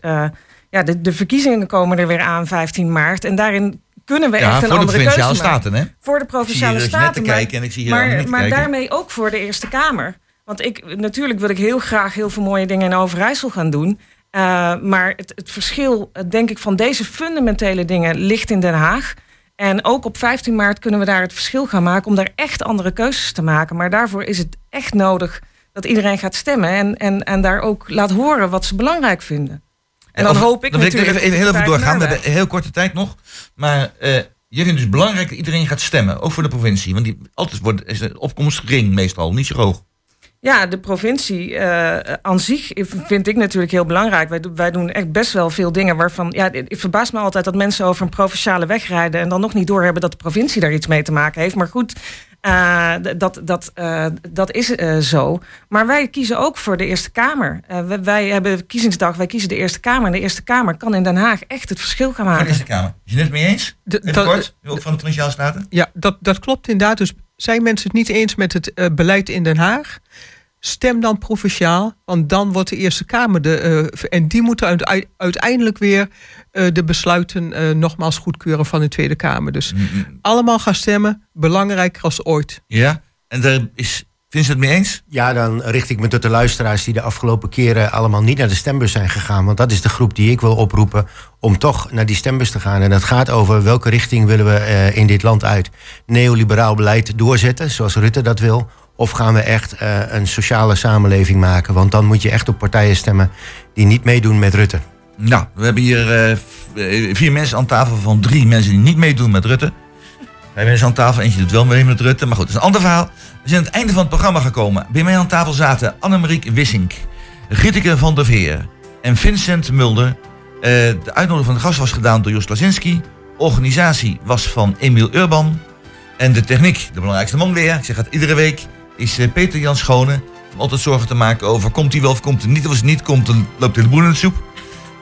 S7: Ja, de, de verkiezingen komen er weer aan 15 maart. En daarin kunnen we
S6: Ja,
S7: echt een
S6: voor de
S7: andere
S6: provinciale
S7: keuze maken.
S6: staten, hè?
S7: Voor de
S6: Ik zie
S7: provinciale staten. maar-
S6: kijken en ik zie hier
S7: maar, maar
S6: kijken.
S7: daarmee ook voor de Eerste Kamer. Want ik, natuurlijk wil ik heel graag heel veel mooie dingen in Overijssel gaan doen. Eh, maar het, het verschil, eh, denk ik, van deze fundamentele dingen ligt in Den Haag. En ook op 15 maart kunnen we daar het verschil gaan maken om daar echt andere keuzes te maken. Maar daarvoor is het echt nodig dat iedereen gaat stemmen en, en, en daar ook laat horen wat ze belangrijk vinden. En dan
S6: Of-
S7: hoop ik
S6: dan wil
S7: natuurlijk...
S6: even, even heel even doorgaan. We hebben heel korte tijd nog. Maar eh je vindt dus belangrijk dat iedereen gaat stemmen. Ook voor de provincie. Want die, altijd wordt, is de opkomst gering meestal. Niet zo hoog.
S7: Ja, de provincie eh, aan zich vind ik natuurlijk heel belangrijk. Wij, wij doen echt best wel veel dingen waarvan... Ja, het verbaast me altijd dat mensen over een provinciale weg rijden... en dan nog niet doorhebben dat de provincie daar iets mee te maken heeft. Maar goed, eh, dat, dat, eh, dat is eh, zo. Maar wij kiezen ook voor de Eerste Kamer. Eh, wij, wij hebben verkiezingsdag, wij kiezen de Eerste Kamer. En de Eerste Kamer kan in Den Haag echt het verschil gaan
S6: Van de
S7: maken.
S6: Eerste Kamer. Is je het mee eens? Even
S10: dat-
S6: kort. Ook van de provinciale staten?
S10: Ja, dat, dat klopt inderdaad. Dus zijn mensen het niet eens met het beleid in Den Haag? Stem dan provinciaal, want dan wordt de Eerste Kamer de. eh, en die moeten uite- uiteindelijk weer eh, de besluiten eh, nogmaals goedkeuren van de Tweede Kamer. Dus allemaal gaan stemmen, belangrijker als ooit.
S6: Ja. En daar is Vincent het mee eens?
S9: Ja, dan richt ik me tot de luisteraars die de afgelopen keren allemaal niet naar de stembus zijn gegaan. Want dat is de groep die ik wil oproepen om toch naar die stembus te gaan. En dat gaat over welke richting willen we eh, in dit land uit. Neoliberaal beleid doorzetten, zoals Rutte dat wil. Of gaan we echt eh, een sociale samenleving maken? Want dan moet je echt op partijen stemmen die niet meedoen met Rutte.
S6: Nou, we hebben hier eh, eh, vier mensen aan tafel van drie mensen die niet meedoen met Rutte. Vijf mensen aan tafel, eentje doet wel mee met Rutte. Maar goed, dat is een ander verhaal. We zijn aan het einde van het programma gekomen. Bij mij aan tafel zaten Annemariek Wissink, Gitteke van der Veer en Vincent Mulder. De uitnodiging van de gast was gedaan door Jos Lazinski. Organisatie was van Emiel Urban. En de techniek, de belangrijkste man weer, ik zeg het iedere week, is eh, Peter Jan Schone. Om altijd zorgen te maken over komt hij wel of komt hij niet. Of als het niet komt, dan loopt hij de boel in de soep.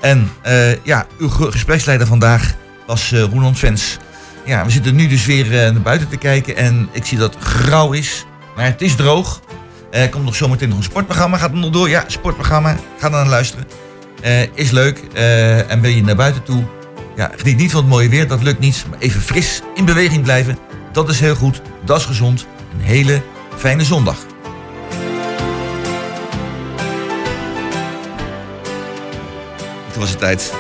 S6: En eh, ja, uw ge- gespreksleider vandaag was eh Roeland Vens. Ja, we zitten nu dus weer naar buiten te kijken. En ik zie dat het grauw is. Maar het is droog. Er komt nog zometeen nog een sportprogramma. Gaat het nog door? Ja, sportprogramma. Ga dan luisteren. Is leuk. En wil je naar buiten toe? Ja, geniet niet van het mooie weer. Dat lukt niet. Maar even fris in beweging blijven. Dat is heel goed. Dat is gezond. Een hele fijne zondag. Toen was het tijd